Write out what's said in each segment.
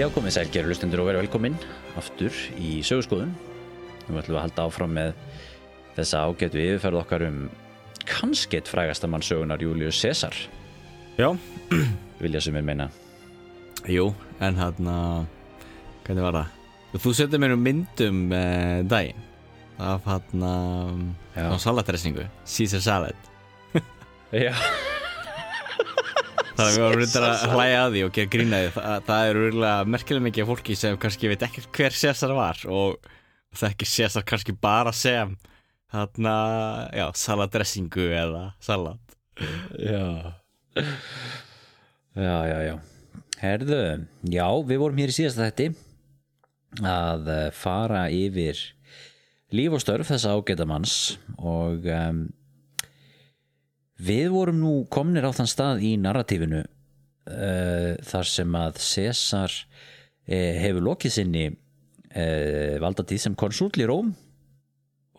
Já, komið sæl, gerur lustendur og verið velkomin aftur í sögurskoðun. Við ætlum að halda áfram með þessa ágætu yfirferð okkar um kannski eitt frægasta mann sögunar Július Cæsar, Já, vilja sem við meina. jú, en hann hvernig var það? Þú setið mér um myndum uh, daginn af Já. á salatressingu, Caesar salad Já. Þannig að við varum reyndar að hlæja að því og gera grína því það, það er úrlega merkilega mikið fólki sem kannski veit ekkert hver Caesar var og þekkir Caesar kannski bara sem hann já, salatressingu eða salat Já. Já, já, já. Herðu, já, við vorum hér í síðasta þætti að eh, fara yfir líf og störf þessa ágæta manns og um, við vorum nú komnir á þann stað í narratífinu uh, þar sem að César uh, hefur lokið sinni uh, valdatíð sem konsúl í Róm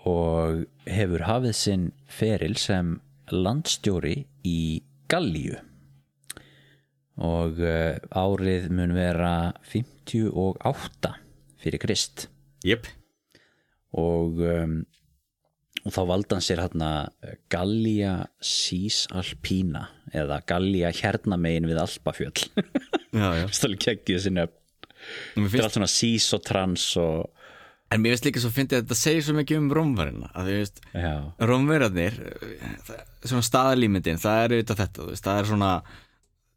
og hefur hafið sinn feril sem landstjóri í Gallíu. Og árið mun vera 58 fyrir Krist. Jep, og, um, og þá valdi hann sér hérna Gallia Cis Alpina eða Gallia hérna megin við já stóli kekkið sinni þetta er allt svona Cis og Trans og En mér finnst líka svo að þetta segir svo mikið um rómverðina rómverðarnir svona staðalímyndin, það er auðvitað þetta það er svona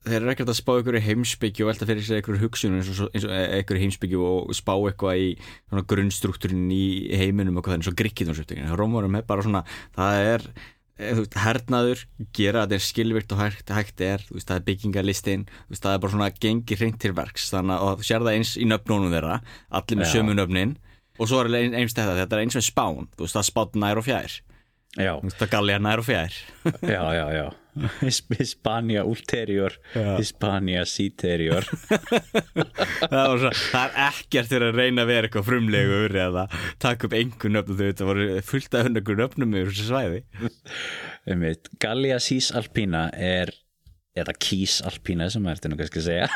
þeir eru ekkert að spá ykkur í heimsbyggju og velta fyrir sér ykkur hugsunum eins og, eins og ykkur heimsbyggju og spá eitthvað í svona grunnstruktúrin í heiminum og hvað það er eins og grikkidunnsuptingin rómverðum er bara svona, það er eh, veist, hernaður, gera þetta er skilvirt og hægt, hægt er, veist, það er byggingarlistin það er bara svona gengi hreint til verks þannig að þú sér það eins í nöfnunum þeirra allir með Já. sömu nöfnin og svo er ein, eins þetta, þetta er eins með spán veist, það spán nær og fjær já, þú veist, það galja nær og fjær. Já, já, já. His- Hispania ulterior. Hispania citerior það, það er ekkert fyrir að reyna að vera eitthvað frumlegur eða taka upp einhver nöfn þau þetta voru fullt af einhver nöfnum yfir þessu svæði. Gallia Cis Alpina er eða Kís Alpina sem maður ertu nú kannski að segja.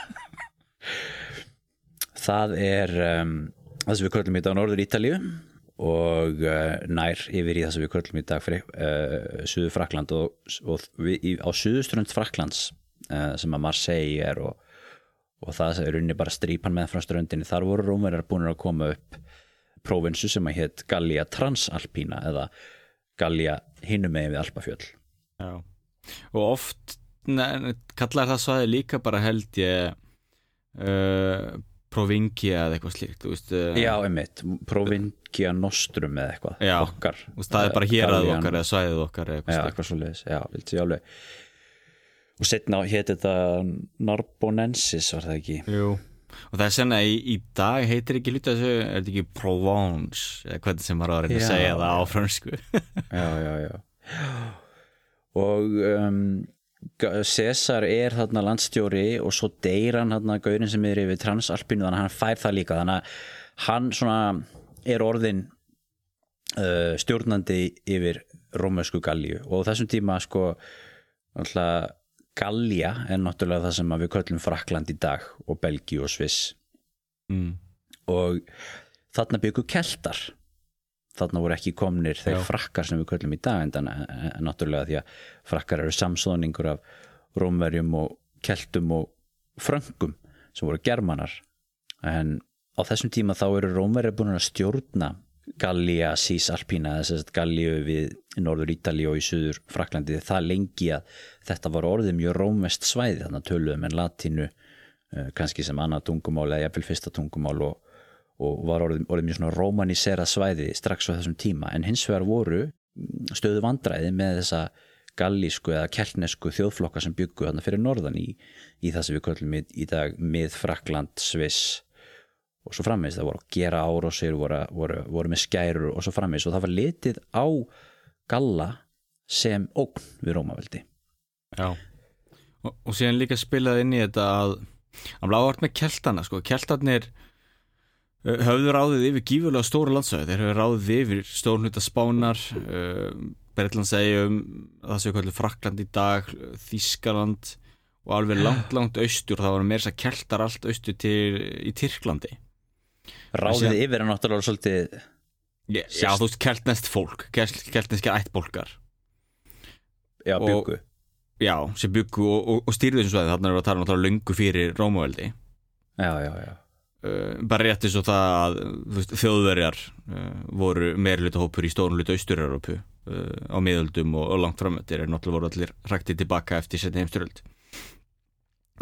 Það er um, það sem við köllum í dag á Norður Ítalíu og uh, nær yfir í það sem við köllum í dag fyrir uh, Suður Frakland og, og við, í, á Suðuströnd Fraklands uh, sem að Marseille er og, og það er unni bara strípan með frá ströndinni þar voru rómverjar búin að koma upp prófinsu sem að hétt Gallia Transalpina eða Gallia hinum megin við Alpafjöll Já. og oft ne, kallar það svæði líka bara held ég uh, Provingia eða eitthvað slíkt veist, uh, Já, einmitt, Provincia Nostrum eða eitthvað, Já. okkar. Það er bara hér að Gallian- okkar eða svæðið okkar eða Já, eitthvað slíkt. eitthvað svo leiðis, já, viltu ég alveg. Og setna hétt þetta Narbonensis, var það ekki? Jú. og það er senna í, í dag heitir ekki hluta þessu, er þetta ekki Provence eða hvað sem maður á að reyna að Já. segja það á fransku Já, já, já. Og um, César er þarna landstjóri og svo deyr hann þarna gaurin sem er yfir Transalpinu þannig að hann fær það líka. Þannig að hann svona er orðin uh, stjórnandi yfir rómösku Gallíu. Og þessum tíma sko alltaf Gallia er náttúrulega það sem við köllum Frakland í dag og Belgíu og Sviss. Mm. og þarna byggu keltar þarna voru ekki komnir þeir Já. frakkar sem við köllum í dag en, en náttúrulega því að frakkar eru samsóðningur af rómverjum og keltum og fröngum sem voru germanar en á þessum tíma þá eru rómverjar búin að stjórna Gallia að Gallíu við Norður Ítali og í Suður Fraklandi það lengi að þetta var orðið mjög rómvest svæði þannig að töluðum en latínu uh, kannski sem annað tungumál eða jafnvel fyrsta tungumál og, og var orðið, orðið mjög svona rómaníserað svæði strax á þessum tíma. En hins vegar voru mm, stöðu vandræði með þessa gallísku eða keltnesku þjóðflokka sem byggu þarna fyrir norðan í, í það sem við köllum í, í dag mið Frakland, Sviss og svo frammeins það voru að gera árásir voru, voru, voru með skærur og svo frammeins og það var litið á Galla sem ógn við Rómaveldi. Já. Og, og síðan líka spilaði inn í þetta að hann bláði vart með keltana sko, keltarnir höfðu ráðið yfir gífurlega stóru landsvæði. Þeir höfðu ráðið yfir stórnuta spánar uh, Bertland segja um það sem við kallum Frakland í dag Þískaland og alveg langt, langt austur. Það var meira þess að keltar allt austur til í Tyrklandi. Ráðið Síðan- yfir er náttúrulega svolítið Já, já þú veist, keltnest fólk kelt, keltneskir ættbólkar. Já, Og- byggu Já, sem byggu og, og, og stýrðu þessum þarna er að tala náttúrulega löngu fyrir Rómaveldi já, já, já, bara rétt eins og það að þjóðverjar uh, voru meirluta hópur í stórun luta austur-Európu uh, á miðöldum og, langt framöttir er náttúrulega voru allir ræktið tilbaka eftir setni heimstyröld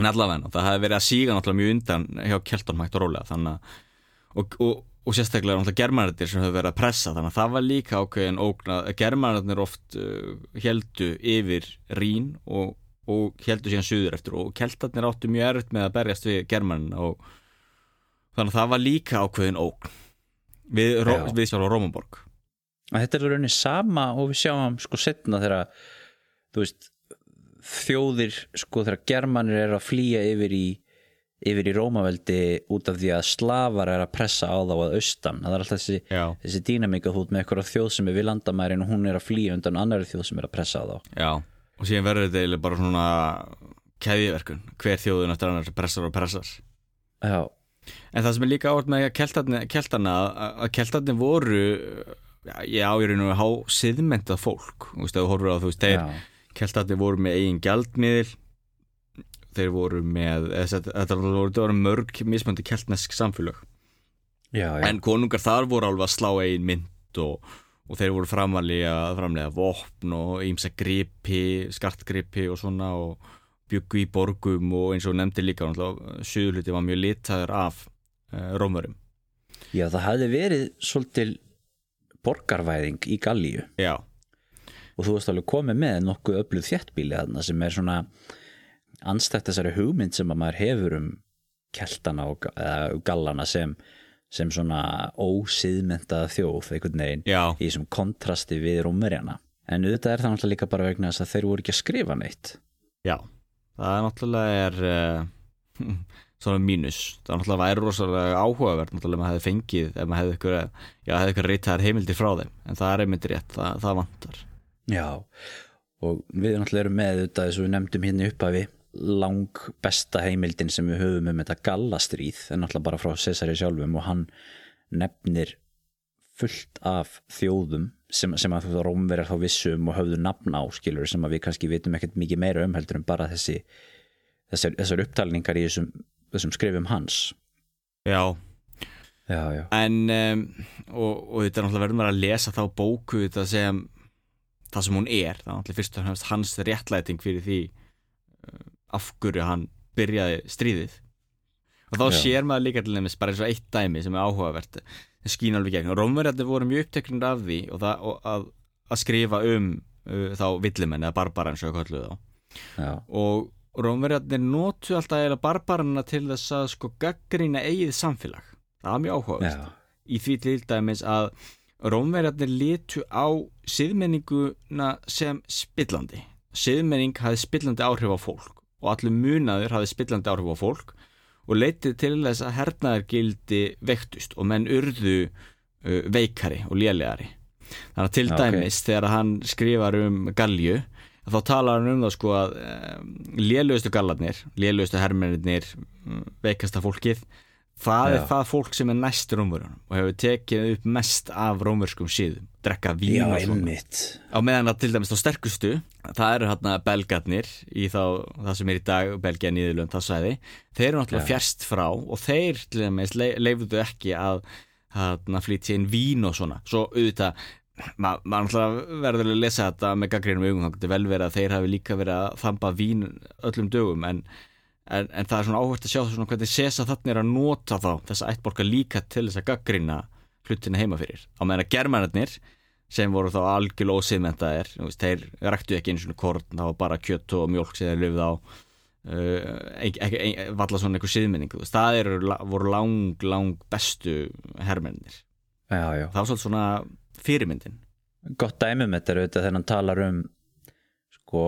en allavega það hefði verið að síga náttúrulega mjög undan hjá Kjelton hægt og rólega þannig að og, og, og sérstaklega náttúrulega germanarnir sem hefur verið að pressa þannig að það var líka ákveðin ógna germanarnir oft heldu yfir Rín og, og heldu síðan suður eftir og keltarnir áttu mjög erfitt með að berjast við germanin og þannig að það var líka ákveðin ógn við, við sjálf á Rómaborg þetta er rauninni sama og við sjáum sko setna þegar veist þjóðir sko þegar germanir er að flýja yfir í yfir í Rómaveldi út af því að slafar er að pressa á þá að austan. Það er alltaf þessi, þessi dýnamíka ert með eitthvað þjóð sem er við landamærin og hún er að flýja undan annari þjóð sem er að pressa á þá. Já og síðan verður þetta bara svona keðiverkun, hver þjóðun eftir annars pressar og pressar. Já, En það sem er líka áhört með keltarna að, að keltarni voru já, ég í rauninu að há siðmentað fólk, þú veist, ef þú horfur á þú veist, þeir já, keltarni voru með eigin gjaldmiðil. Þeir voru með þetta, voru, voru mörg mismöndi keltnesk samfélög. Já, já. en konungar þar voru alveg að slá eigin mynd og, og þeir voru framlega vopn og ímsa gripi, skartgripi og svona og byggu í borgum og eins og nefndi líka suðluti var mjög litaður af rómurum já, það hafði verið svolítil borgarvæðing í Gallíu. Já, og þú varst alveg komið með nokkuð öfluð þéttbíli þarna sem er svona anstætt þessari hugmynd sem að maður hefur um keltana og gallana sem, sem svona ósiðmyndaða þjóð einhvern veginn já, í þessum kontrasti við rómverjana. En auðvitað er það náttúrulega líka bara vegna þess að þeir voru ekki að skrifa neitt. Já. Það er náttúrulega er uh, svona mínus. Það náttúrulega væri rosalega áhugavert náttúrulega maður hefði fengið ef maður hefði ykkur, já, hefði ykkur reytaðar heimildir frá þeim. En það er einmitt rétt, það, það vantar. Já, og við náttúrulega erum með auðvitað eins og við nefndum hérna uppafi lang besta heimildin sem við höfum um þetta gallastríð en náttúrulega bara frá Cesari sjálfum og hann nefnir fullt af þjóðum sem, sem að þú rómverjar þá vissum og höfðu nafn á skilur sem að við kannski vitum ekkert mikið meira um heldur en bara þessi þessar, þessar upptalningar í þessum, þessum skrifum hans. Já, Já, já, en um, og, og þetta er náttúrulega verður maður að lesa þá bóku þetta sem það sem hún er, það er náttúrulega fyrst og fremst hans réttlæting fyrir því uh, af hverju hann byrjaði stríðið. Og þá Já. sér maður líka til nefnis bara eins og eitt dæmi sem er áhugavert sem skín alveg gegn. Og Rómverjarnir voru mjög uppteknir af því og, það, og að, að skrifa um uh, þá villimenn eða barbara eins og að kallu þá. Já, og Rómverjarnir notu alltaf eiginlega barbarana til þess að sko gaggrína eigið samfélag. Það var mjög áhugavert. Já, í því til dæmis að Rómverjarnir litu á siðmenninguna sem spillandi. Siðmenning hafði spillandi áhrif á fólk og allur munaður hafði spillandi áhrif á fólk og leitið til þess að hernaðargildi vektust og menn urðu uh, veikari og lélegari. Þannig að til dæmis þegar hann skrifar um galju þá talar hann um það sko að um, lélugustu gallarnir, lélugustu hermennir veikasta fólkið það Já. er það fólk sem er næst rómverjunum og hefur tekið upp mest af rómverskum síðum, drekka vín já, og svona einmitt á meðan að til dæmis þá sterkustu það eru hérna belgarnir í þá, það sem er í dag Belgia nýðurlönd það svæði, þeir eru náttúrulega Já. fjärst frá og þeir til dæmis le leifuðu ekki að hérna flytja inn vín og svona svo auðvitað ma- maður náttúrulega verður að lesa þetta með gaggrínum augum þá getur vel verið að þeir hafi líka verið að þamba vín öllum dögum en, en, en það er svona áhvert að sjá svona hvernig Sesa þarna er að nota þá þessa ættborga líka til þess að gaggrína hlutina heima fyrir. Á meðan að germanarnir sem voru þá algjörlega ósiðmentaðir þeir ræktu ekki einu svona korn það var bara kjött og mjólk sem þeir lifið á uh, ekki, valla svona einhver siðmenning þú veist, það eru, voru lang, lang bestu hermennir Já, já, það var svolítið svona fyrirmyndin? Gott dæmi með þetta er auðvitað þegar hann talar um sko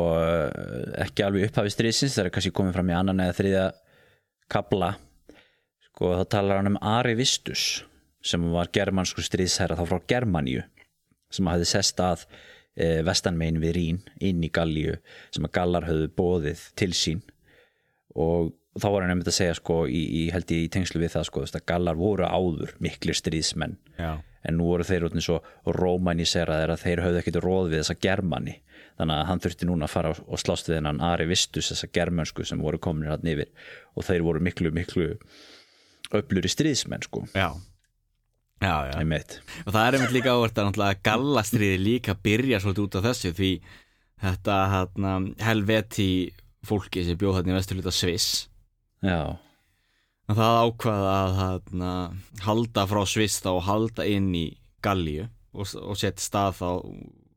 ekki alveg upphafi stríðsins það er kannski komið fram í annan eða þriðja kabla sko þá talar hann um Ari Vistus sem var germansku stríðsherra þá frá Germaníu sem hafði sest að e, vestanmein við Rín inn í Gallíu sem að Gallar höfðu bóðið til sín. Og þá var hann einmitt að segja sko í, í held ég í tengslu við það sko að gallar voru áður miklir stríðsmenn. Já, en nú voru þeir út eins og rómaniseraðir að þeir höfðu ekkert róð við þessa germani. Þannig að hann þurfti núna að fara og slást við hennan Ari Vistus þessa germansku sem voru kominir hann yfir. Og þeir voru miklu miklu öflur í stríðsmenn sko. Já. Já, já, og það er einmitt líka áverð að gallastriði líka byrja svolítið út af þessu því þetta helveti fólki sem bjóð þarna í vesturluta Sviss já, að það ákvaða að hérna, halda frá Sviss þá og halda inn í Gallíu og, og setja stað þá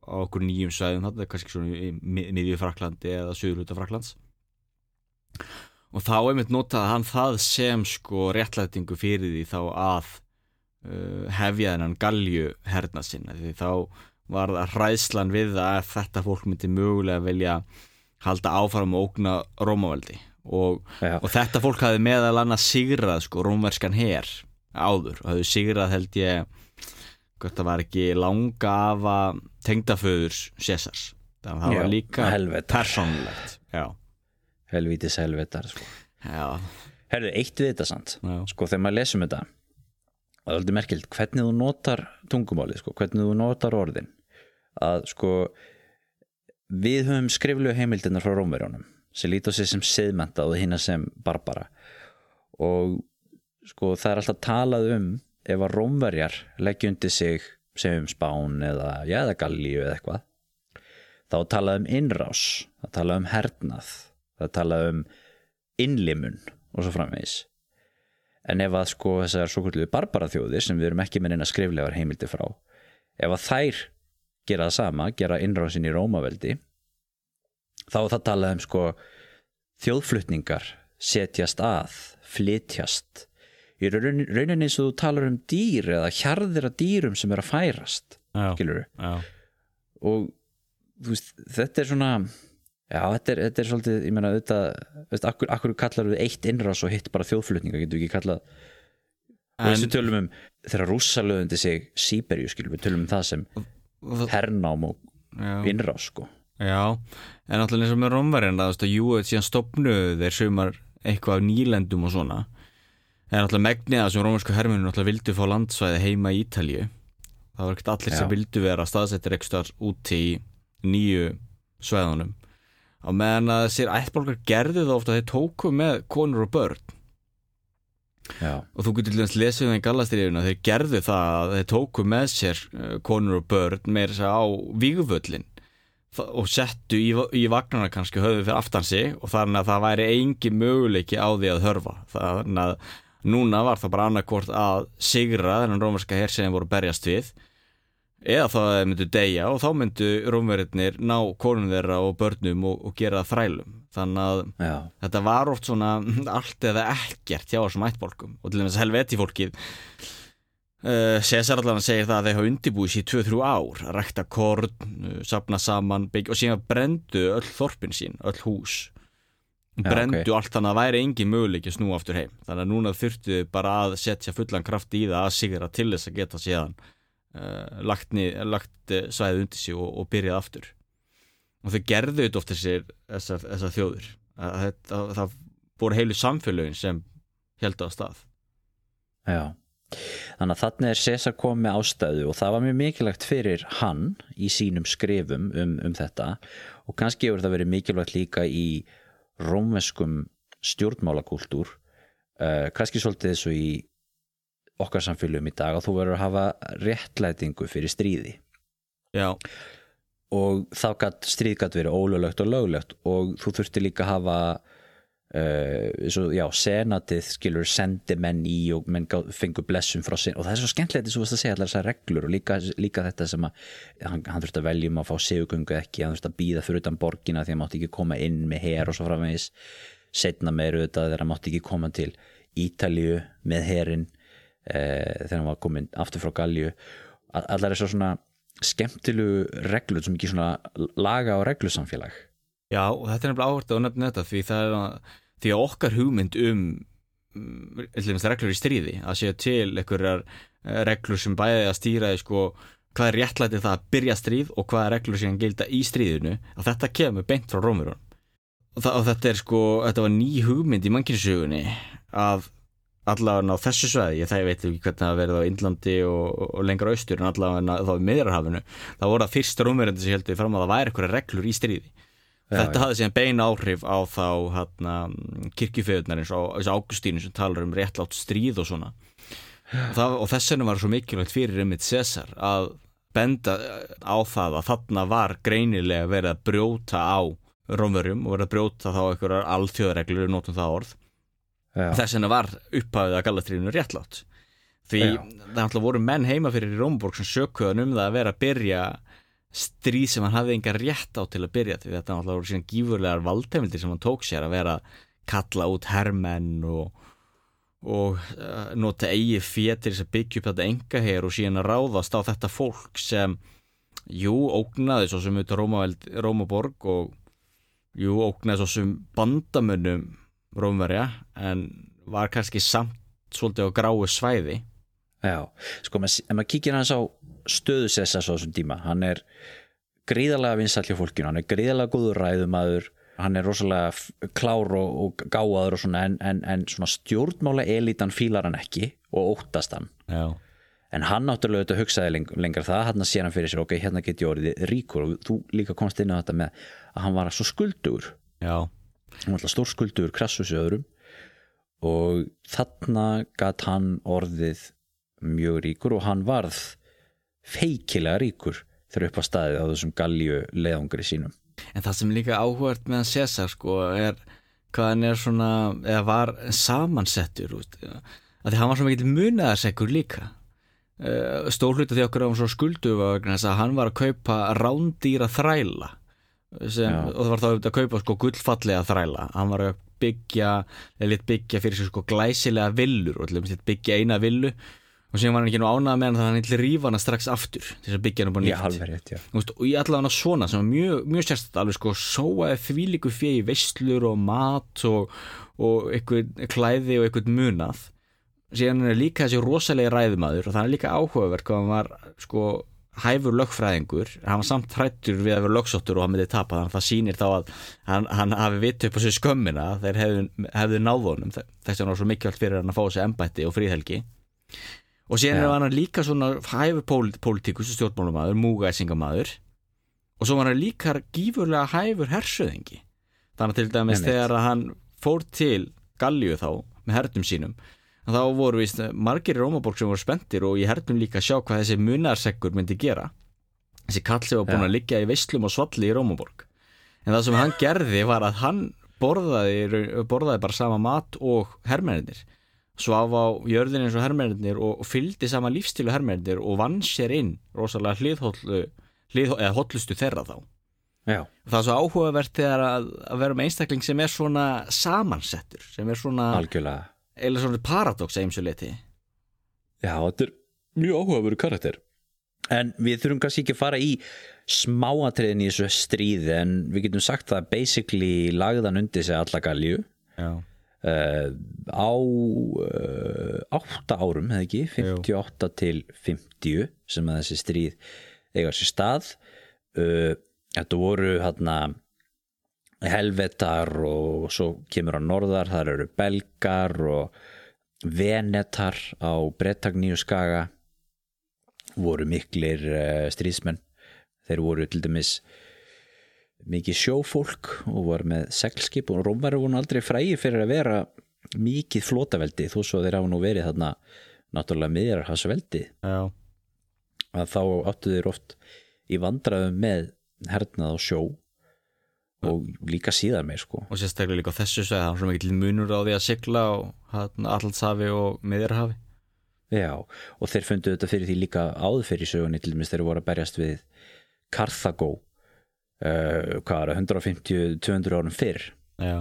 á okkur nýjum svæðum þetta er kannski svona í mi- miðju Fraklandi eða suðurluta Fraklands og þá einmitt notaði hann það sem sko réttlætingu fyrir því þá að uh, hefja þennan galju herna sinna því þá var það hræðslan við að þetta fólk myndi mögulega vilja halda áfram og ógna Rómaveldi og, og þetta fólk hafði meðal annars sigrað sko rómverskan her áður. Og hafði sigrað held ég hvort það var ekki langa afa tengdaföðurs Césars þannig að það var líka já, helvítis helvetar sko. já, herðu, eitt við þetta sant sko þegar maður lesum þetta það er aldrei merkild hvernig þú notar tungumálið sko, hvernig þú notar orðin. Að sko við höfum skriflegu heimildirnar frá Rómverjónum sem líti á sig sem siðmenta og hina sem barbara. Og sko það er alltaf talað um ef að Rómverjar leggja undir sig sem um Spán eða, já, eða eitthvað þá talað um innrás það talað um hernað það talað um innlimun og svo framvegis. En ef að sko þessar svo kvöldu barbaraþjóðir sem við erum ekki með neina skriflegar heimildi frá ef að þær gera það sama, gera innrásin í Rómaveldi þá það talað um sko þjóðflutningar setjast að, flytjast. Í raunin- rauninni eins og þú talar um dýr eða hjarðir að dýrum sem er að færast já, já. og veist, þetta er svona já, þetta er, þetta er svolítið ég þetta, veist, akkur, akkur kallar við eitt innrás og hitt bara þjóðflutninga getur við ekki kallað. Þessu tölum um þegar rússa löðundi sig Sýberju, skilum við tölum um það sem hernám og innrás sko Já, en náttúrulega eins og með Rómverjan að jú, síðan stopnuðu þeir sumar eitthvað af nýlendum og svona. En náttúrulega megnið að sem rómversku herminu náttúrulega vildu fá landsvæði heima í Ítalíu. Það var ekkert allir sem Já. vildu vera staðsettir ekstra úti í nýju svæðunum. Á meðan að þessir ættbólkar gerðu það ofta þeir tóku með konur og börn. Já, og þú getur þess lesið um það í gallastriðuna þeir gerðu það að þeir tóku með sér uh, konur og börn meira þess að á vígvöllin Þa- og settu í, í vagnarna kannski höfðu fyrir aftan sig og þannig að það væri engi möguleiki á því að hörfa. Þannig að núna var það bara annarkvort að sigra þennan rómverska her sem þeir voru berjast við eða þá að þeir myndu deyja og þá myndu rómverðinir ná konum þeirra og börnum og, og gera þrælum. Þannig að já, þetta var oft svona allt eða ekkert hjá þessum ættbólkum og til dæmis helveti fólkið César allan segir það að þeir hafa undirbúið sér 2-3 ár að rækta korn, uh, sapna saman byggja, og síðan brendu öll þorpin sín öll hús. Brendu ok. allt þannig að það væri engin möguleiki að snúa aftur heim. Þannig að núna þurftu bara að setja fullan kraft í það að sigra til þess að geta síðan uh, lagt, lagt svæðið undir sig og, og byrjað aftur. Og þau gerðu þetta oft þessar, þjóður að, þetta, það voru heilu samfélögin sem heldu á stað. Já þannig að þannig er César komið ástæðu og það var mjög mikilvægt fyrir hann í sínum skrifum um, um þetta. Og kannski hefur það verið mikilvægt líka í rómveskum stjórnmálakúltúr uh, kannski svolítið og í okkar samfélum í dag að þú verður að hafa réttlætingu fyrir stríði. Já, og þá gat stríð gat verið ólöglegt og löglegt og þú þurfti líka að hafa uh, svo, já, senatið skilur sendi menn í og menn gá- fengu blessum frá sin og það er svo skemmtilegt eins og þú varst að segja allar þessar reglur og líka, líka þetta sem að hann, hann þurfti að velja um að fá sigugöngu ekki hann þurfti að býða fyrir utan borgina því að hann mátti ekki koma inn með her og svo framvegis. Setna meir auðvitað þegar hann mátti ekki koma til Ítalíu með herin uh, þegar hann var komin aftur frá Galju allar þessar svona skemmtilegu reglur sem ekki svona laga og reglusamfélag. Já, og þetta er nefnilega áhört að nefna þetta því það er að því að okkar hugmynd um mm, reglur í stríði að séu til einhverjar eh, reglur sem bæði að stýra sko hvað er réttlætið það að byrja stríð og hvað er reglur sem gilda í stríðinu að þetta kemur beint frá Rómurun og, og þetta er sko, þetta var ný hugmynd í mannkynnsugunni að allavega á þessu sveði, það ég veit ekki hvernig það verið á Índlandi og, og lengra austur en allavega þá í miðjarhafinu það voru að fyrsta rúmverðandi sem heldur fram að það væri eitthvað reglur í stríði þetta já. hafði síðan beina áhrif á þá hérna, kirkjufeðunar eins og Águstínu sem talar um réttlátt stríð og svona og, það, og þess vegna var svo mikilvægt fyrir Emmitt César að benda á það að þarna var greinilega verið að brjóta á rómverjum og verið að brjóta þá einhverjar alþjóðareglur, við notum það orð Já. þess vegna var upphafið að Galatríðinu réttlátt því Já. það voru menn heima fyrir í Rómborg sem sökuðan um það að vera að byrja stríð sem hann hafði enga rétt á til að byrja því þetta alltaf voru síðan gífurlegar valdheimildir sem hann tók sér að vera að kalla út herrmenn og, og uh, nota eigi fétir sem byggja upp þetta enga hér og síðan að ráðast á þetta fólk sem jú, ógnaði svo sem auðvitað Rómaborg og jú, ógnaði svo sem bandamönnum Rómverja en var kannski samt svolítið á gráu svæði. Já, sko, ef maður kíkir hans á stöðusessa svo þessum tíma, hann er gríðarlega vinsallja fólkinu, hann er gríðarlega góður ræðumadur, hann er rosalega klár og, og gáaður og svona en, en, en svona stjórnmála elitan fílar hann ekki og óttast hann. Já. en hann náttúrulega auðvitað hugsaði leng, lengar það, hann sé hann fyrir sér ok, hérna get ég orðið ríkur og þú líka komst inn á þetta með að hann var svo skuldur Já. Hann var alltaf stórskuldur krassus öðrum og þarna gatt hann orðið mjög ríkur og hann varð feikilega ríkur þegar upp á staðið á þessum galju leðungri sínum. En það sem líka áhugart meðan César sko er hvað hann er svona eða var samansettur út að því hann var svona mikil munaðarsekkur líka. Eh, stórluta því okkur á skuldu var að hann var að kaupa rándýra þræla sem, og það var þá að kaupa sko gullfallega þræla. Hann var að byggja eða lit byggja fyrir sig sko glæsilega villur og byggja eina villu og sem var hann ekki nú ánað með hann þannig að hann eitthvað rífa hana strax aftur til að byggja hann bara nýtt. og ég allavega hana svona sem var mjög, mjög sérstætt alveg sko sóaði því líku fyrir veistlur og mat og, og eitthvað klæði og eitthvað munað. Síðan er líka þessi rosalega ræðumadur og það er líka áhugaverk að hann var sko hæfur lögfræðingur. Hann var samt hrættur við að vera lögsóttur og hann myndi tapa þannig að það sýnir þá að hann, hann hafi vitt upp á sér skömmina þegar hefðu, hefðu náðunum þess að hann var svo mikilvægt fyrir hann að fá sér embætti og fríðhelgi og síðan ja. var hann líka svona hæfur pólitíkus og stjórnmálumæður, múgæsingamæður og svo var hann líka gífurlega hæfur hersöðingi. Þannig til dæmis þegar hann fór til Galju þá með hernum sínum þá voru vist margir í Rómaborg sem voru spendir og ég herðum líka sjá hvað þessi munarsekkur myndi gera. Þessi kall sem var búin að liggja í veislum og svalli í Rómaborg. En það sem hann gerði var að hann borðaði, borðaði bara sama mat og herrmennir svaf á jörðin eins og herrmennir og, og fylgdi sama lífstílu herrmennir og vann sér inn rosalega hliðhóllu hlið, eða hóllustu þeirra þá. Já. það er svo áhugavert þegar að, að vera með einstakling sem er svona samansettur sem er svona algjörlega. eða svona paradox eins og leti Já, þetta er mjög áhugaveru karakter. En við þurfum kannski ekki að fara í smáatriðin í þessu stríði en við getum sagt að basically lagðan undir sig alla galju uh, á uh, 8 árum, hefði ekki 58 Jú. til 50 sem að þessi stríð eiga sér stað. Uh, þetta voru hérna helvetar og svo kemur á norðar, þar eru belgar og venetar á Brettagníu skaga. Voru miklir stríðsmenn. Þeir voru til dæmis mikið sjófólk og voru með seglskip og Rómværi voru aldrei frægi fyrir að vera mikið flótaveldi þó svo þeir hafa nú verið þarna náttúrulega miðjararhasveldi að þá áttu þeir oft í vandraðum með hernað á sjó og líka síðan meir sko. Og sérstaklega líka þessu segja það er svona mikil munur á því að sigla á Allandshafi og Miðjarhafi já og þeir fundu þetta fyrir því líka áður fyrir sögunni til dæmis þeir voru að berjast við Karthagó hvað er það 150-200 árum fyrr. Já.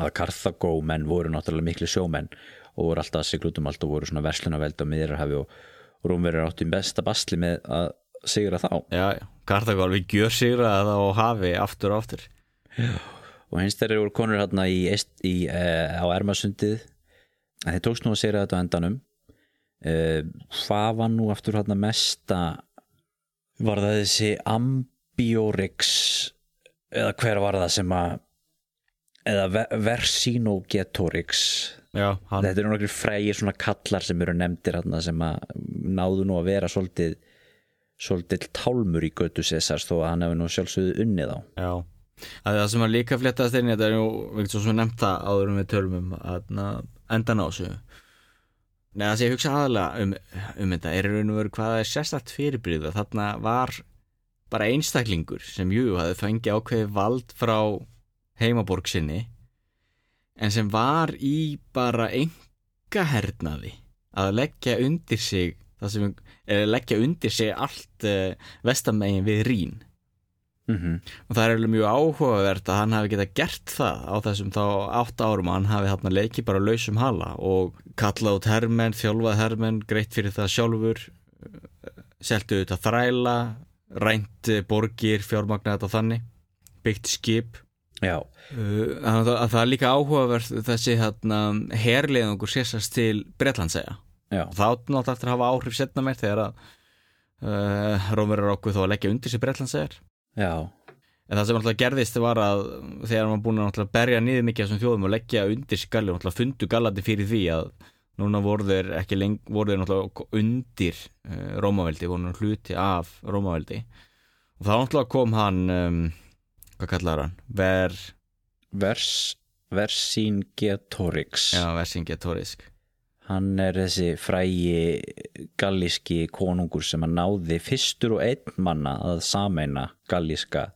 Að Karthagó menn voru náttúrulega miklu sjómenn og voru alltaf að sigla út um allt og voru svona verslunaveld á Miðjarhafi og Rómverður átti besta bastli með að sigra þá. Já, já. Karthagó alveg gjör sigra það á hafi aftur og aftur. Og hins þeirri voru konur hérna í, í, uh, á Ermasundið. En þeir tókst nú að segja þetta á endanum. Uh, hvað var nú aftur hérna mesta? Var það þessi Ambiorix eða hver var það sem að eða Ver- Vercingetorix Já, hann. Þetta eru nokkri frægir svona kallar sem eru nefndir hérna sem að náðu nú að vera svolítið svolítið tálmur í götu Cæsars þó að hann hefur nú sjálfsögðu unnið á. Já, að það sem að líka fléttast inn í þetta er jú, við getum svo nefnt það áður um við tölum um að endan á þessu. Nei, það sem ég hugsa aðalega um, um þetta er raun og veru hvað það er sérstætt fyrirbrið að þarna var bara einstaklingur sem jú hafði fengið ákveði vald frá heimaborg sinni en sem var í bara enga hernaði að leggja undir sig það sem, eða leggja undir sig allt uh, vestamegin við Rín mm og það er alveg mjög áhugavert að hann hafi getað gert það á þessum þá átt árum að hann hafi þarna leikið bara lausum hala og kallað út hermenn, þjálfað hermenn greitt fyrir það sjálfur seltu auðvitað þræla rænt eh, borgir, fjármagna þetta þannig byggt skip. Já, Uh, að, að það er líka áhugavert þessi hérna, herliðungur sérstast til það átt náttúrulega eftir að hafa áhrif setna meir þegar að uh, Rómur er okkur þó að leggja undir sér Bretlandsegar já, en það sem náttúrulega gerðist var að þegar var búin að berja niður mikið af þessum þjóðum og leggja undir sér galli og náttúrulega fundu gallandi fyrir því að núna voru þeir ekki leng voru þeir náttúrulega undir uh, Rómaveldi, voru náttúrulega hluti af Rómaveldi. Og þá náttúrulega kom hann um, hvað kallar hann? Ver, Vers, Vercingetorix. Já, Vercingetorix. Hann er þessi frægi gallíski konungur sem að náði fyrstur og einn manna að sameina gallíska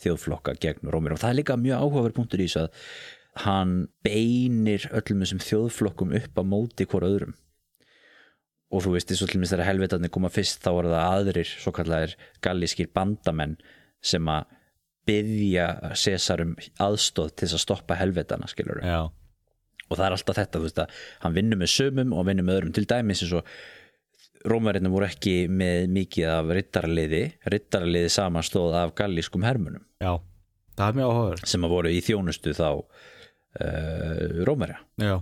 þjóðflokka gegn Rómir og það er líka mjög áhugaverð punktur í þessu að hann beinir öllum þessum þjóðflokkum upp á móti hvort öðrum. Og þú veist, eins og til minnst þegar helvetarnir koma fyrst þá er það aðrir svo kallar gallískir bandamenn sem að byggja César um aðstóð til að stoppa helvetana skilur já, og það er alltaf þetta, þú veist að hann vinnur með sömum og vinnur með öðrum. Til dæmis eins og Rómverðinu voru ekki með mikið af rittaraliði. Rittaraliði samanstóð af gallískum hermunum já, það er mjög áhugaverð. Sem að voru í þjónustu þá uh, Rómverja. Já,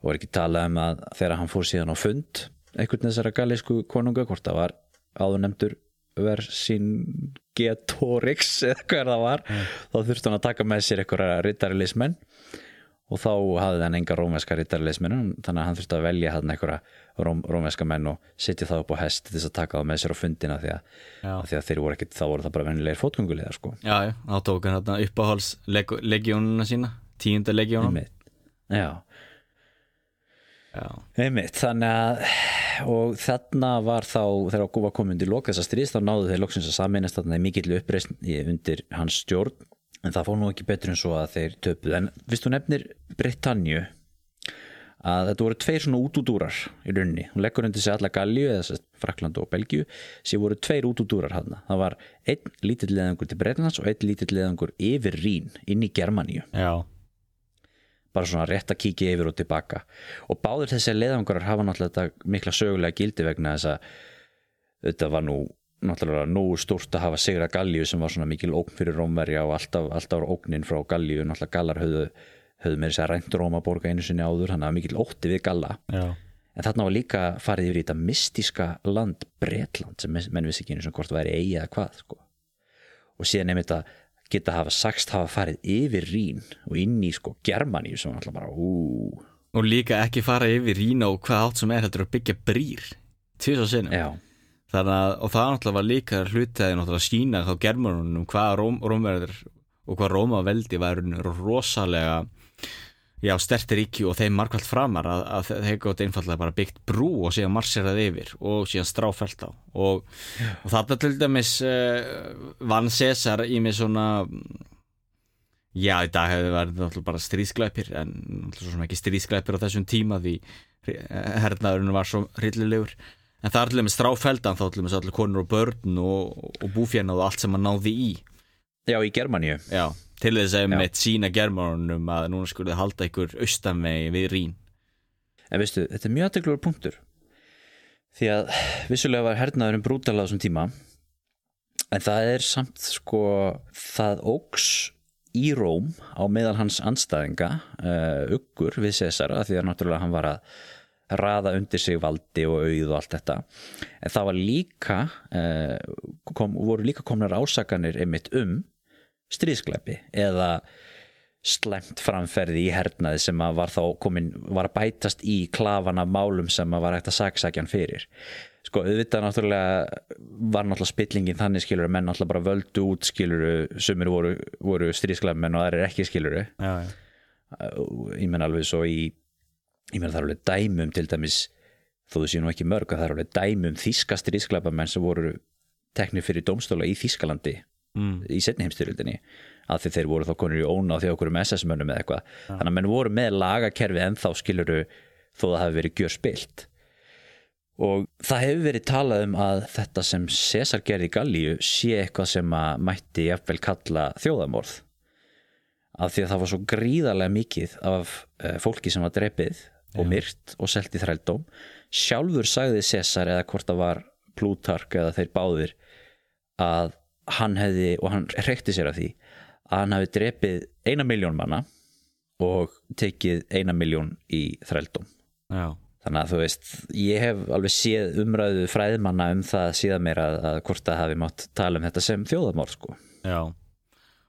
og ekki talað um að þegar hann fór síðan á fund einhvern þessara gallísku konunga hvort það var áður nefndur Vercingetorix eða hvað það var þá þurfti hann að taka með sér einhverja rittarilismenn og þá hafði hann enga rómveska rittarilismenn þannig að hann þurfti að velja hann einhverja róm, rómveska menn og setja það upp á hest til þess að taka það með sér á fundina því að, að, því að þeir voru ekkit, þá voru það bara vennilegir fótgönguliðar sko. Já, já, þá tók hann hérna uppáhals legjónuna sína, tíunda legjónum Einmitt. Já, já, Einmitt, þannig að og þarna var þá þegar var komin undir loka þessa stríðs þá náðu þeir loksins að saminast þarna í mikill uppreisn í- undir hans stjórn en það fór nú ekki betur en svo að þeir töpuð en viðst þú nefnir Britanniu að þetta voru tveir svona útúdúrar í rauninni, hún leggur undir sig alla Galju eða Frakland og Belgíu sem voru tveir útúdúrar hann það var einn lítill leðangur til Bretlands og einn lítill leðangur yfir Rín inn í Germaníu. Já, bara svona rétt að kíkja yfir og tilbaka. Og báður þessi leiðangarar hafa náttúrulega mikla sögulega gildi vegna þess að þetta var nú náttúrulega nógu stórt að hafa sigra Gallíu sem var svona mikil ógn fyrir Rómverja og alltaf, alltaf var ógnin frá Gallíu. Náttúrulega Gallar höfðu, höfðu með þess að rænt Rómaborga einu sinni áður, þannig að mikil ótti við Galla. Já, en þarna var líka farið yfir í þetta mystíska land Bretland sem menn vissi ekki einu sem hvort væri eigi eða hvað sko. og síðan nefnir þetta geta hafa sagst hafa farið yfir Rín og inn í sko Germaníu sem var alltaf bara ú, og líka ekki fara yfir Rína og hvað átt sem er að og það náttúrulega var líka hlutæði náttúrulega að sína þá germanunum hvað Róm, Rómverður og hvað Rómaveldi var rosalega já, sterti ríki og þeim markvælt framar að, að þeir gótt einfallega bara byggt brú og síðan marseraði yfir og síðan stráfælt á. Og, og þarna til dæmis uh, vann César í mig svona já, í dag hefði verið náttúrulega bara stríðsklæpir en náttúrulega ekki stríðsklæpir á þessum tíma því hernaðurinn var svo hryllilegur en það er til dæmis stráfældan þá til dæmis allir konur og börn og, og búfjana og allt sem hann náði í. Já, í Germaníu. Já, til þess að með sína germanunum að núna þið halda ykkur austanvegi við Rín en veistu, þetta er mjög aðteglur punktur. Því að vissulega var hernaðurinn brútal á þessum tíma en það er samt sko það óks í Róm á meðal hans anstæðinga uh, uggur við Cesara því að náttúrulega hann var að raða undir sig valdi og auð og allt þetta. En það var líka uh, kom, voru líka komnar ásakanir einmitt um stríðsklæpi eða slemt framferði í hernaði sem að var þá komin, var að bætast í klafan af málum sem að var hægt að saksækja hann fyrir. Sko auðvitað náttúrulega var náttúrulega spillingin þannig skilur menn náttúrulega bara völdu út skilur sumir voru, voru stríðsklæfmenn og það er ekki skilur já, já. ég menn alveg svo í ég menn það er alveg dæmum til dæmis þó þú séu nú ekki mörg að það er alveg dæmum þíska stríðsklæfamenn sem voru teknir fyrir dómstóla í Þískalandi Mm. í setni heimstyrjöldinni að þeir voru þá konur í óna á því okkur um SS-mönnum eða eitthvað. Þannig að menn voru með lagakerfi en þá skiluru þó það hafi verið gjör spilt og það hefur verið talað um að þetta sem César gerði í Gallíu sé eitthvað sem að mætti jafnvel kalla þjóðamorð af því að það var svo gríðarlega mikið af uh, fólki sem var drepið og myrt og selt í þrældóm. Sjálfur sagði César eða hvort það var Plutark eða þeir báðir að hann hefði, og hann rekti sér af því að hann hefði drepið eina miljón manna og tekið eina miljón í þrældóm. Já. þannig að þú veist, ég hef alveg séð umræðu fræðmanna um það síðan mér að, að hvort það hafi mátt tala um þetta sem þjóðamór sko. Já,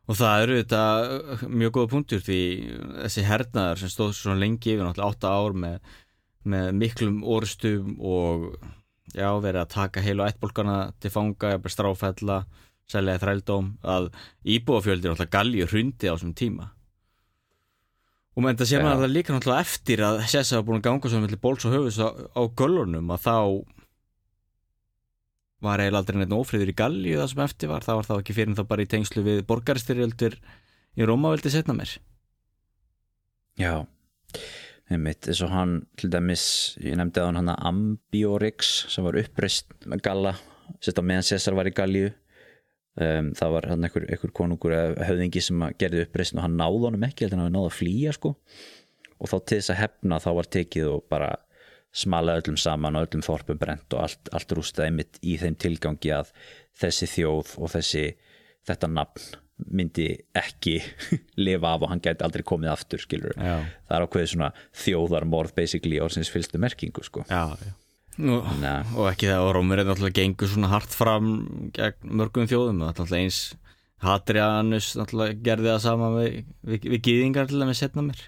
og það eru þetta mjög góða punktur því þessi hernaðar sem stóð svo lengi yfir náttúrulega 8 ár með, með miklum orustum og já, verið að taka heilu ættbólkana til fanga, jafnvel stráfella seljaði þrældóm, að íbúafjöldir náttúrulega galju hrundi á þessum tíma. Og menn það sé maður það líka náttúrulega eftir að Sessa var búin að ganga svo mellir bóls og höfus á, á göllunum að þá var eiginlega aldrei neitt ófriður í Galli það sem eftir var, það var þá ekki fyrir en þá bara í tengslu við borgarstyrjöldur í Rómaveldi setna mér Já, einmitt eins og hann til dæmis, ég nefndi að hann hann Ambiorix sem var uppreist með Galla, sett á meðan César var í Gallíu. Um, það var hann einhver, einhver konungur höfðingi sem að gerði uppreist og hann náði honum ekki, hann náði að flýja sko. Og þá til þess að hefna þá var tekið og bara smala öllum saman og öllum þorpum brent og allt, allt rústað einmitt í þeim tilgangi að þessi þjóð og þessi þetta nafn myndi ekki lifa af og hann gæti aldrei komið aftur skilur Já. það er ákveðið svona þjóðarmorð basically í orðsins fylgstu merkingu sko Já, já Nei. og ekki það og Rómur er náttúrulega gengur svona hart fram gegn mörgum þjóðum og náttúrulega eins Hadrianus náttúrulega gerði það sama við, við, við gýðingar til að með setna mér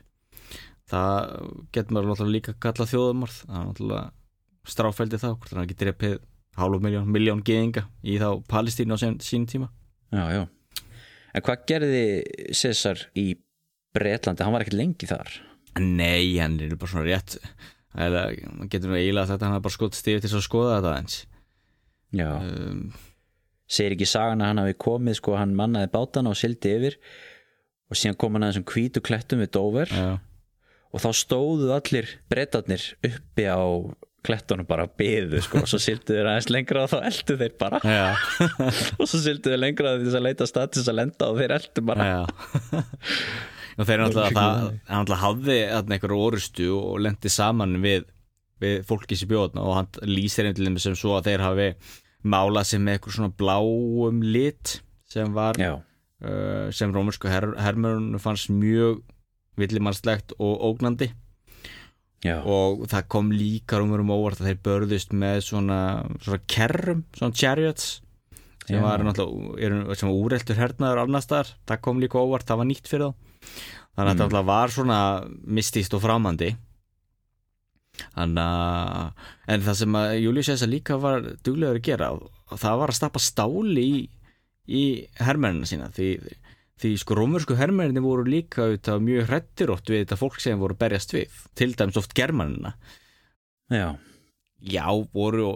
það getur maður náttúrulega líka kallað þjóðumorð það er náttúrulega stráfældi þá hvort hann ekki drepið hálf miljón, miljón gýðinga í þá Palestínu á sín, tíma. Já, já. en hvað gerði César í Bretlandi, hann var ekkert lengi þar. Nei, hann er bara svona rétt. Eða getur nú eiginlega þetta hann er bara skot stífið til að skoða þetta eins já, um, segir ekki sagan að hann hafi komið sko, hann mannaði bátana og sildi yfir. Og síðan kom hann að þessum hvítu klettum við Dover. Já, og þá stóðu allir breytarnir uppi á klettunum bara að byðu sko, og svo sildu þeir aðeins lengra og þá eldu þeir bara. Og svo sildu þeir lengra til þess að leita þess að lenda og þeir eldu bara. Og þeir náttúrulega það, hann náttúrulega hafði einhverju orustu og lendi saman við, við fólki sem bjóðna og hann lýsir veginn sem svo að þeir hafi málað sem eitthvað svona bláum lit sem var uh, sem rómursku her, hermörun fannst mjög villimannslegt og ógnandi. Já, og það kom líka rómurum óvart að þeir börðust með svona, svona kerrum, svona chariots sem Já. var náttúrulega sem úreltur hernaður annars staðar, það kom líka óvart, það var nýtt fyrir þá. Þannig að Mm. náttúrulega var svona mistist og framandi. Þannig að en það sem að Július Cæsar líka var duglegur að gera það var að stappa stáli í, í hermennina sína því, því sko rómursku hermenninni voru líka auðvitað mjög hrettir oft við þetta fólk sem voru að berjast við til dæmis oft germannina. Já, já, voru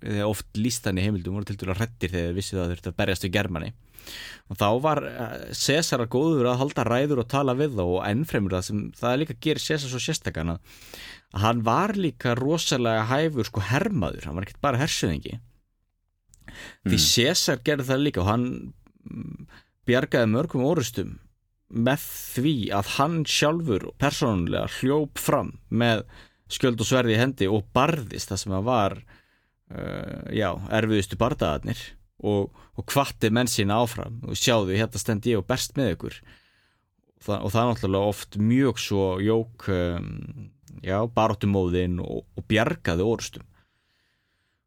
eða oft lístan í heimildum voru til dæmis hrettir þegar þeir vissi það að þurfti að berjast við germanni og þá var eh, Cæsar að góður að halda ræður og tala við þá og ennfremur það sem það líka gerir Cæsar svo sérstakann að hann var líka rosalega hæfur sko hermaður, hann var ekkert bara hersöðingi. Því Mm. Cæsar gerði það líka og hann bjargaði mörgum orustum með því að hann sjálfur persónulega hljóp fram með skjöld og sverði í hendi og barðist það sem að var uh, já, erfiðustu bardaðarnir og, og hvatti menn sína áfram. Og sjáðu, hérna stend ég og berst með ykkur. Það, og það er náttúrulega oft mjög svo jók um, já, baróttumóðin og, og bjargaði orustum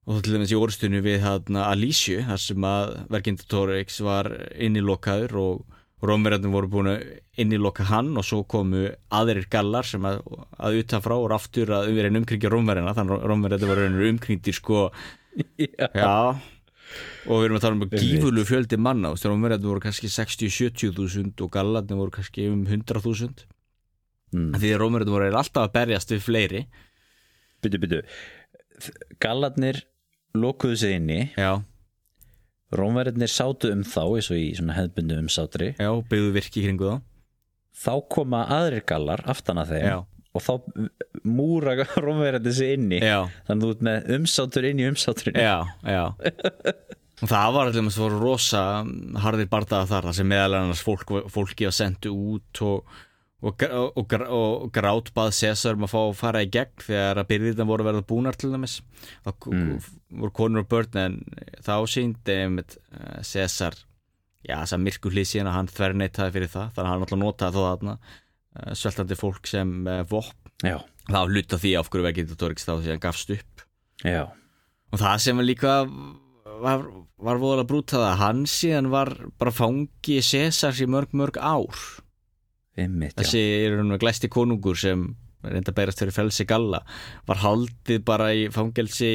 og til dæmis í orustunni við hérna Alísju þar sem að Verkindatorix var innilokaður og, Rómverjarnir voru búin að inniloka hann og svo komu aðrir gallar sem að, að utanfrá og aftur að um reyna umkringja Rómverjana þannig að Rómverjarnir voru reynir umkringdir sko. Já. já. Og við erum að tala um gífurlu fjöldi manna og Rómverjarnir voru kannski 60-70 þúsund og gallarnir voru kannski um 100 þúsund. Mm. því að Rómverjarnir voru alltaf að berjast við fleiri. Byttu, byttu Gallarnir lokuðu sig inni. Já, Rómverðinir sátu um þá eins og í svona hefðbundu um sátri já, byggðu virki kringu þá. Þá koma aðrir gallar aftan að þeim Já. og þá múra Rómverðinir sig inni. Já, þannig að þú ert með umsátur inn í umsáturinn já, já. Og það var allir með svo rosa harðir bardaða þar þar sem meðal annars fólk, fólki var sendu út og, og, og, og, grátbað Cæsar um að fá að fara í gegn þegar að byrðirna voru verða búnar til dæmis. Þá mm. voru konur og börn en þá síndi einmitt eh, Cæsar já, þess að síðan að hann þverneitaði fyrir það. Þannig að hann alltaf notaði þá þarna eh, sveltandi fólk sem uh, vopn. Já, þá hluta því af hverju Vergitatorix þá síðan gafst upp. Já, og það sem líka var, var voðalega brútað að hann síðan var bara fangi Cæsars í mörg mörg ár einmitt, þessi er hann glæsti konungur sem reynda að berast fyrir felsi galla var haldið bara í fangelsi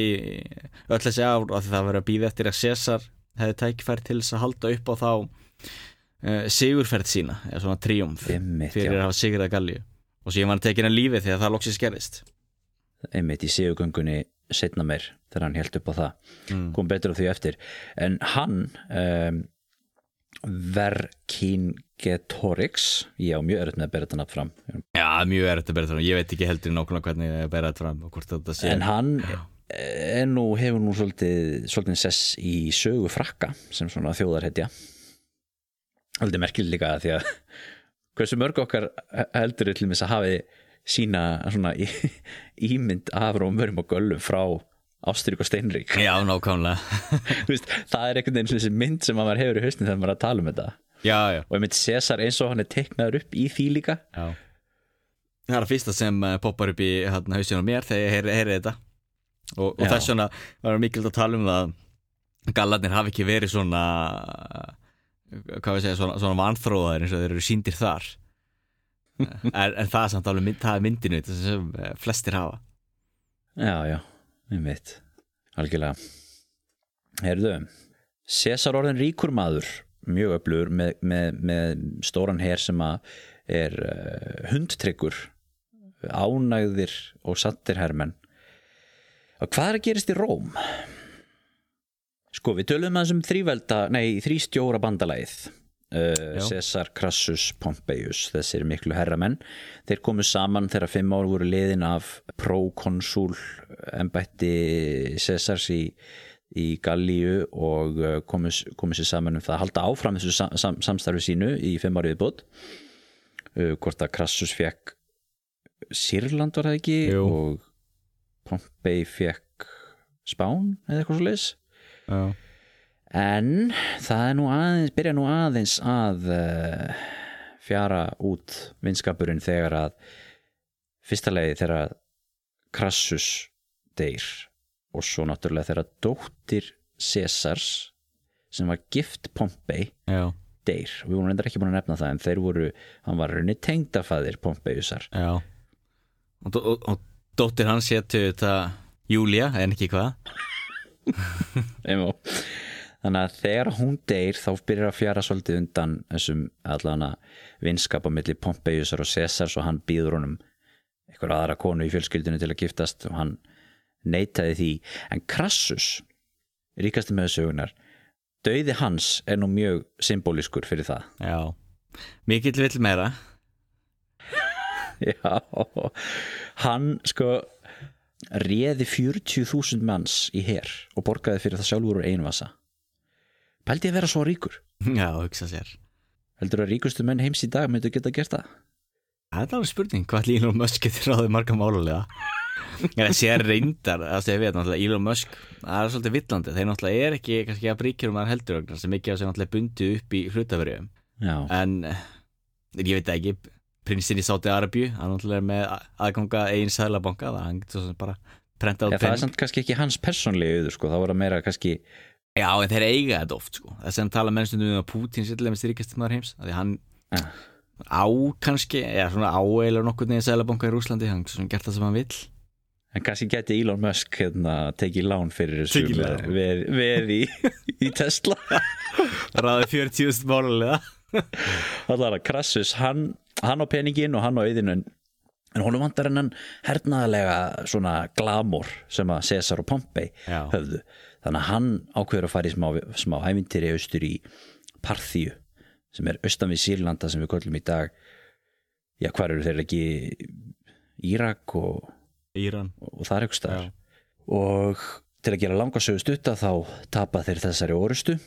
öll þessi ár því það var að býða eftir að Cæsar hefði tækifæri til þess að halda upp á þá uh, sigurferð sína eða svona tríumf einmitt, fyrir já, að hafa sigrað galju og síðan var hann tekin að lífi þegar það loksins gerist einmitt í sigugöngunni setna meir þegar hann held upp á það. Mm. kom betur á því eftir. En hann um, Vercingetorix. Já, mjög erfitt með að bera þetta nafn fram. Já, mjög er þetta berða ég veit ekki heldur nákvæmlega hvernig ég bera þetta fram en hann er nú, hefur nú svolítið, svolítið sess í sögu frakka sem svona þjóðarhetja. Aldrei merkileg líka því að hversu mörg okkar heldur til að hafi sína ímynd af rómverum og göllum frá Ástrík og Steinrík. Já, nákvæmlega. Það er einhvern veginn þessi mynd sem maður hefur í haustin þegar maður er að tala um þetta. Já, já, og ég mynd César eins og hann er teiknaður upp í því líka. Já. Það er að fyrsta sem eh, poppar upp í hérna, hausinu á mér þegar ég heyri, heyri þetta. Og, og þess vegna var mikilvægt að tala um það gallarnir hafi ekki verið svona hvað við segja, svona, svona vanþróðar eins og þeir eru síndir þar. En, en það er samt alveg mynd, það er myndinu þetta sem flestir hafa. Já, já, veit algjörlega. Herðu, César orðin ríkur maður mjög öflugur með, með, með stóran her sem að er uh, hundtryggur ánægðir og sattir hermenn. Og hvað er að gerist í Róm? Sko, við tölum um þrývelda, nei, þrýstjóra bandalagið uh, Já. César, Crassus, Pompeius þessir miklu herramenn. Þeir komu saman þegar fimm ár voru liðin af prókonsúl embætti Césars í, í Gallíu og uh, komu, komu sér saman um það að halda áfram þessu sam, sam, samstarfi sínu í fimm árið viðbót. Uh, hvort að Crassus fekk Sýrland var það ekki? Jú. og Pompei fekk Spán eða eitthvað svo leis Já, En það er nú aðeins, byrja nú aðeins að uh, fjara út vinskapurinn þegar að fyrsta leiði þegar Crassus deyr og svo náttúrulega þegar dóttir Césars sem var gift Pompei já, deyr. Við vorum reyndar ekki búin að nefna það en þeir voru, hann var rauninni tengdafæðir Pompeiusar. og, og, og dóttir hans hétu þetta Júlia, en ekki hvað Emo. Þannig að þegar hún deyr þá byrjar að fjara svolítið undan þessum allan að vinskap á milli Pompeiusar og Césars og hann býður honum eitthvað aðra konu í fjölskyldinu til að giftast og hann neitaði því. En Crassus, ríkasti með sögunar dauði hans er nú mjög symbolískur fyrir það. Já, mikill vill meira. Já, hann sko réði 40.000 manns í her og borgaði fyrir það sjálfur úr einvasa Pældi að vera svo ríkur? Já, hugsa sér. Heldur að ríkustu menn heims í dag myndu geta gert það? Það er alveg spurning, hvað ætli Elon Musk getur ráðið marga málulega. Það sé reyndar, það sé við náttúrulega Elon Musk, það er svolítið villandi. Þeir náttúrulega er ekki kannski að bríkjur um að heldur sem mikið af sem náttúrulega bundið upp í hlutaverjum Já, en ég veit ekki prinsinn í Sáti Arabíu, hann náttúrulega er með aðganga eigin sæðlabanka það hann getur svo sem bara prenta á ja, það er samt kannski ekki hans persónlegi auður sko, þá var það meira kannski Já, en þeir eiga þetta oft sko. Það sem tala mennstundum um að Putin sérlega með styrkjast maður heims að því hann Ja. á kannski, eða svona áeilar nokkur neginn sælabanka í Rúslandi, hann gert það sem hann vill En kannski geti Elon Musk hérna, tekið lán fyrir þessu við, við í, í Tesla Ráði 40.000 málulega allar að Krassus, hann, hann á peningin og hann á auðinu en, honum vantar hennan hernaðalega svona glamor sem að Cæsar og Pompei Já. Þannig að hann ákveður að fara í smá, smá hæmintýri austur í Parþíu sem er austan við Sýrlanda sem við köllum í dag. Já, hvar eru þeir ekki? Írak og, Íran. og það er eitthvað Já. og til að gera langa sögu stutta þá tapa þeir þessari orustu.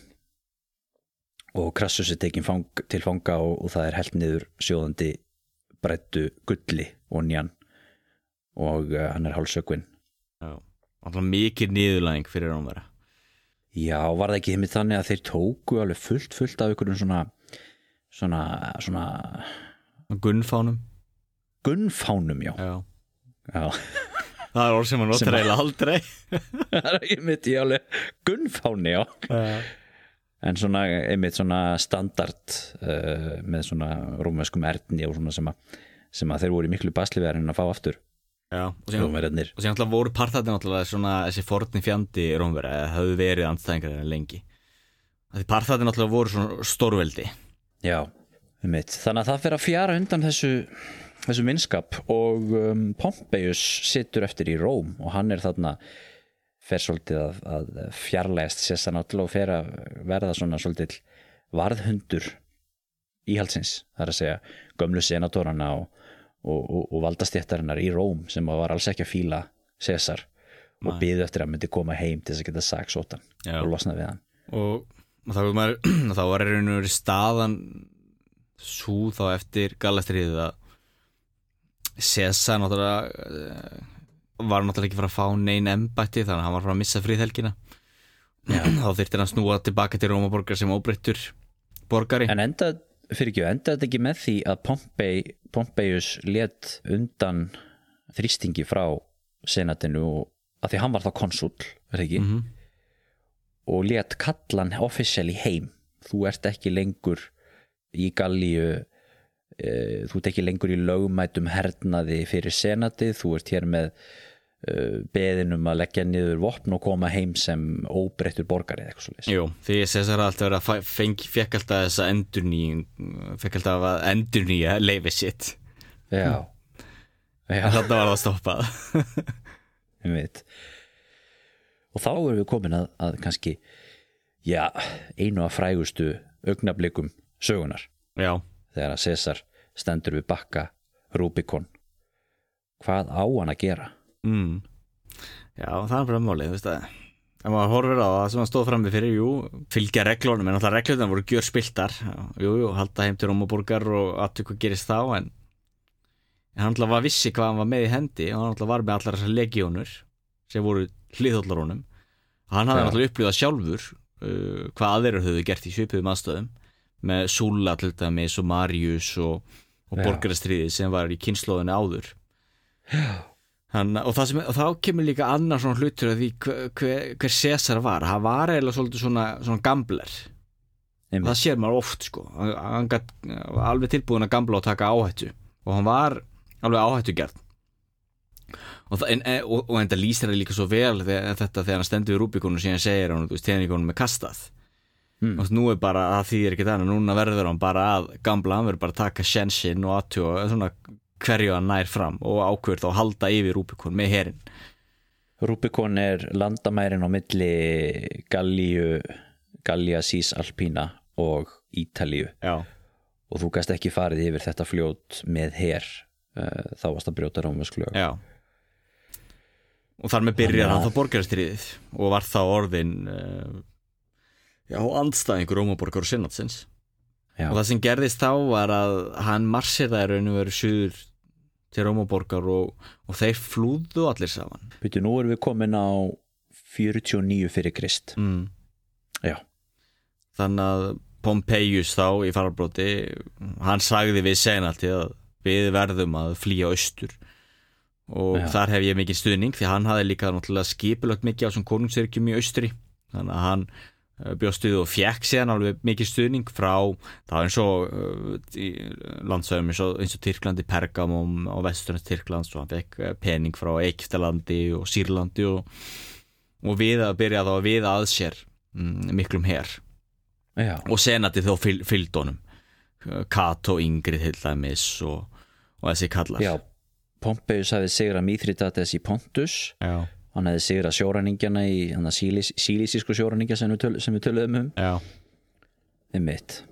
Og Krassus er tekin fang, til fanga og, og það er held niður sjóðandi brettu gulli og njan og uh, hann er hálsökvinn mikið niðurlæðing fyrir Rómverja Já, var það ekki heimið þannig að þeir tóku alveg fullt, fullt af einhverjum svona svona, svona Gunnfánum gunnfánum, já. Já. já. Það er orð sem notar að- eiginlega aldrei það er ekki mitt í alveg gunnfáni, já. En svona, einmitt svona standard uh, með svona rómverskum erni og svona sem að, sem að þeir voru miklu baslivegar en að fá aftur Já, og síðan, alltaf voru partarnir náttúrulega svona þessi forni fjandi Rómverja eða höfðu verið andstæðingar hennar lengi Því partarnir náttúrulega voru svona stórveldi. Já, einmitt. Þannig að það fer að fjara undan þessu, þessu minnskap og um, Pompeius situr eftir í Róm og hann er þarna fer svolítið að, að fjarlægast sessa náttúrulega og fer að verða svona svolítið varðhundur íhaldsins, það er að segja gömlu senatorana og, og, og, og valdastjættarinnar í Róm sem var alls ekki að fíla Cæsar og byðu eftir að myndi koma heim til þess að geta saksóttan Já. og losna við hann. Og þá, var maður, þá var og verið staðan svo þá eftir galastriðið að Sessa náttúrulega eh, var náttúrulega ekki fara að fá nein embætti þannig að hann var fara að missa fríðhelgina þá þyrfti hann að snúa tilbaka til Rómaborgar sem óbreyttur borgari. En enda, fyrir ekki, enda þetta ekki með því að Pompei, Pompeius let undan þrýstingi frá senatinu og að því hann var þá konsul, ekki, Mhm. og let kallan officially heim. Þú ert ekki lengur í gallíu, e, þú ert ekki lengur í lögmætum hernaði fyrir senatið, þú ert hér með beðinum að leggja niður vopn og koma heim sem óbreyttur borgari eða eitthvað svo Jú, því Cæsar hafði alltaf verið að fengi, fekk alltaf þessa endurnýjum fekk alltaf að endurnýja leifi sitt. Já, en já. þarna var það stoppað. Einmitt. og þá erum við komin að, að kannski já, einu af frægustu augnablikum sögunar Já, þegar að Cæsar stendur við bakka Rubikon hvað á hann að gera mm. Já, það er bara málið, þú veist að ef maður horfir á það sem hann stóð frammi fyrir jú, fylgja reglunum, en alltaf reglunum voru gjör spiltar, jú, jú, halda heim til Rómaborgar og aðtöku hvað gerist þá en, en hann alltaf var vissi hvað hann var með í hendi og hann alltaf var með allar þessar legíónur sem voru hliðhóllar honum hann hafði Já. alltaf upplifað sjálfur uh, hvað aðeirur höfðu gert í svipuðum aðstöðum með Súla til dæmis og Marius og, og Já. borgarastriði sem var í kynnslóðinu áður Hann, og, það sem, og þá kemur líka annar svona hlutur af því hver, hver, hver Cæsar var. Hann var eiginlega svolítið svona, svona gambler. Það einmitt, sér maður oft sko. Hann, var alveg tilbúin að gambla og taka áhættu. Og hann var alveg áhættugjart og, það, en, en- og, og enda lýsir það líka svo vel þegar, þetta þegar hann stendur við Rubikonu og síðan segir hann, þú veist, teningunum er kastað. Mm. og nú er bara að því er ekki þannig núna verður hann bara að gambla hann verður bara að taka sjensinn og aðtjóða svona hverju hann nær fram og þá að halda yfir Rubikon með herin Rubikon er landamærin á milli Gallíu Gallia Cis Alpina og Ítalíu. Já, og þú gæst ekki farið yfir þetta fljót með her uh, þá varst að brjóta rómvesklög já. Og þar með byrjar hann þá borgarastriðið og var þá orðin uh, já, andstæðingur Rómaborgar og Sinnatsins Já. og það sem gerðist þá var að hann marseraði raun og veru suður til Rómaborgar og, og þeir flúðu allir saman. Býtu, nú erum við komin á 49 fyrir Krist. Mm. Já, þannig að Pompeius þá í farabróti hann sagði við senaltið að við verðum að flýja austur. Og Já. þar hef ég mikið stuðning því hann hafði líka náttúrulega skipulagt mikið á þessum konungsyrkjum í austri. Þannig að hann bjóstuð og fjekk síðan alveg mikið stuðning frá það var eins og uh, landsögum eins og, og Tyrklandi, Pergamum og vesturins Tyrklands og hann fekk uh, pening frá Eikftalandi og Sýrlandi og, og við að byrja þá að við að sér mm, miklum her. Já, og senati þó fyl, fylgdónum. Kato Ingrid til dæmis og, og þessi kallar. Já Pompeius hafði sigrað Mithridates í Pontus. Já, hann hefði sigrað sjóræningjana í að sílis, sílísísku sjóræningja sem, við töl- sem við töluðum um. Já, um mitt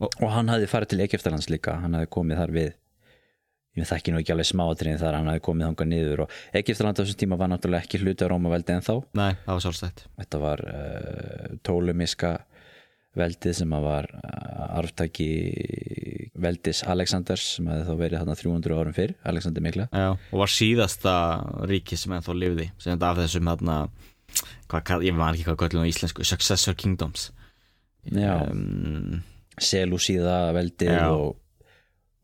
Og- og, hann hafði farið til Egyptalands líka. Hann hafði komið þar við ég þekki nú ekki alveg smáatriðin þar hann hafði komið þangað niður og Egyptaland á þessum tíma var náttúrulega ekki hluti á Rómaveldi en þá nei, það var sjálfstætt. Þetta var uh, tólumiska veldið sem að var uh, arftaki veldis Alexanders sem hefði þá verið þarna 300 árum fyrr Alexander Mikla. Já, og var síðasta ríki sem ennþá lifði sem þetta af þessum hérna hvað, ég man ekki hvað göllum á íslensku Successor Kingdoms. Já, um, Selúsíða veldið Já. og,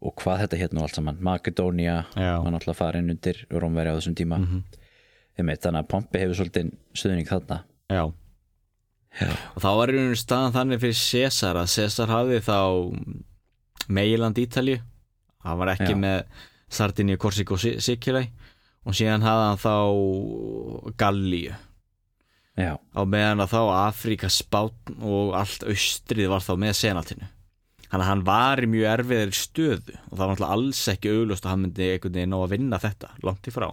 og hvað þetta hérna allt saman Makedónia Já. var náttúrulega farin undir Rómveri á þessum tíma. Mm þannig að Pompi hefur svolítið stuðning þarna. Já Já, og þá var í rauninu staðan þannig fyrir César að César hafði þá Meiland Ítalju hann var ekki Já. með Sardinju, Korsík og Sikilei og síðan hafði hann þá Gallíu. Já, á meðan að þá Afríka, Spátn og allt austrið var þá með senatinu. Að hann var í mjög erfiðir stöðu. Og það var náttúrulega alls ekki auglust að hann myndi einhvern veginn ná að vinna þetta langt í frá.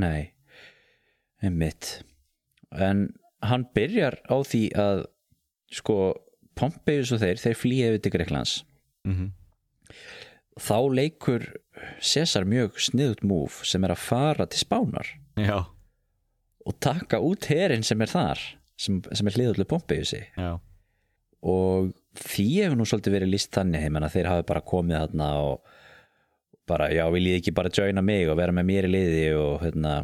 Nei. Einmitt. En hann byrjar á því að sko Pompeius og þeir, þeir flýja yfir til Greiklands mm -hmm. þá leikur César mjög sniðut múf sem er að fara til Spánar Já, og taka út herinn sem er þar sem, sem er hliðullu Pompeiusi. Já, og því hefur nú svolítið verið líst þannig heim að þeir hafi bara komið þarna og bara, já, viljið ekki bara joina mig og vera með mér í liði og hérna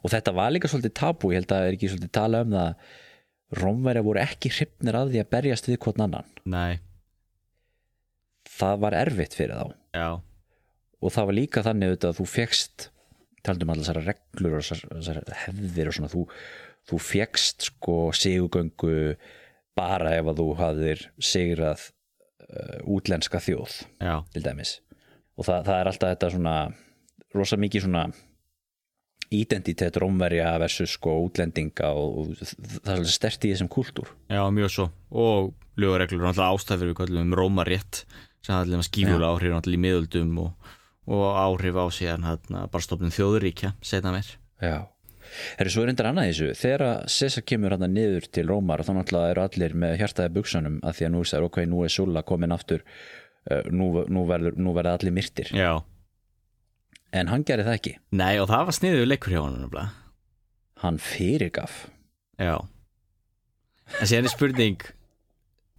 og þetta var líka svolítið tabu, ég held að það er ekki svolítið tala um það Rómverja voru ekki hrifnir að því að berjast við hvort annan. Nei, það var erfitt fyrir þá. Já. Og það var líka þannig auðvitað að þú fegst taldum allar þessar reglur og þessar, þessar hefðir og svona þú, þú fegst sko sigugöngu bara ef að þú hafðir sigrað uh, útlenska þjóð Já, til dæmis. Og það, það er alltaf þetta svona rosa mikið svona identitet rómverja versus sko útlendinga og, og það er stert í þessum kultúr já, mjög svo. Og lögureglur er náttúrulega ástæður við kallum um rómarétt sem hafði allir skífulega áhrif náttúrulega í miðöldum og, og áhrif á síðan hérna, bara stofnum þjóðuríkja setna mér Já, svo er endur annað í þessu. Þegar að Cæsar kemur hann niður til Rómar og þá náttúrulega eru allir með hjartaði buksunum að því að nú er ok, nú er Sulla komin aftur uh, nú, nú, verður, nú verður allir myrtir. Já, en hann gerði það ekki, nei og það var sniður leikur hjá hann hann fyrirgaf. Já. En síðan er spurning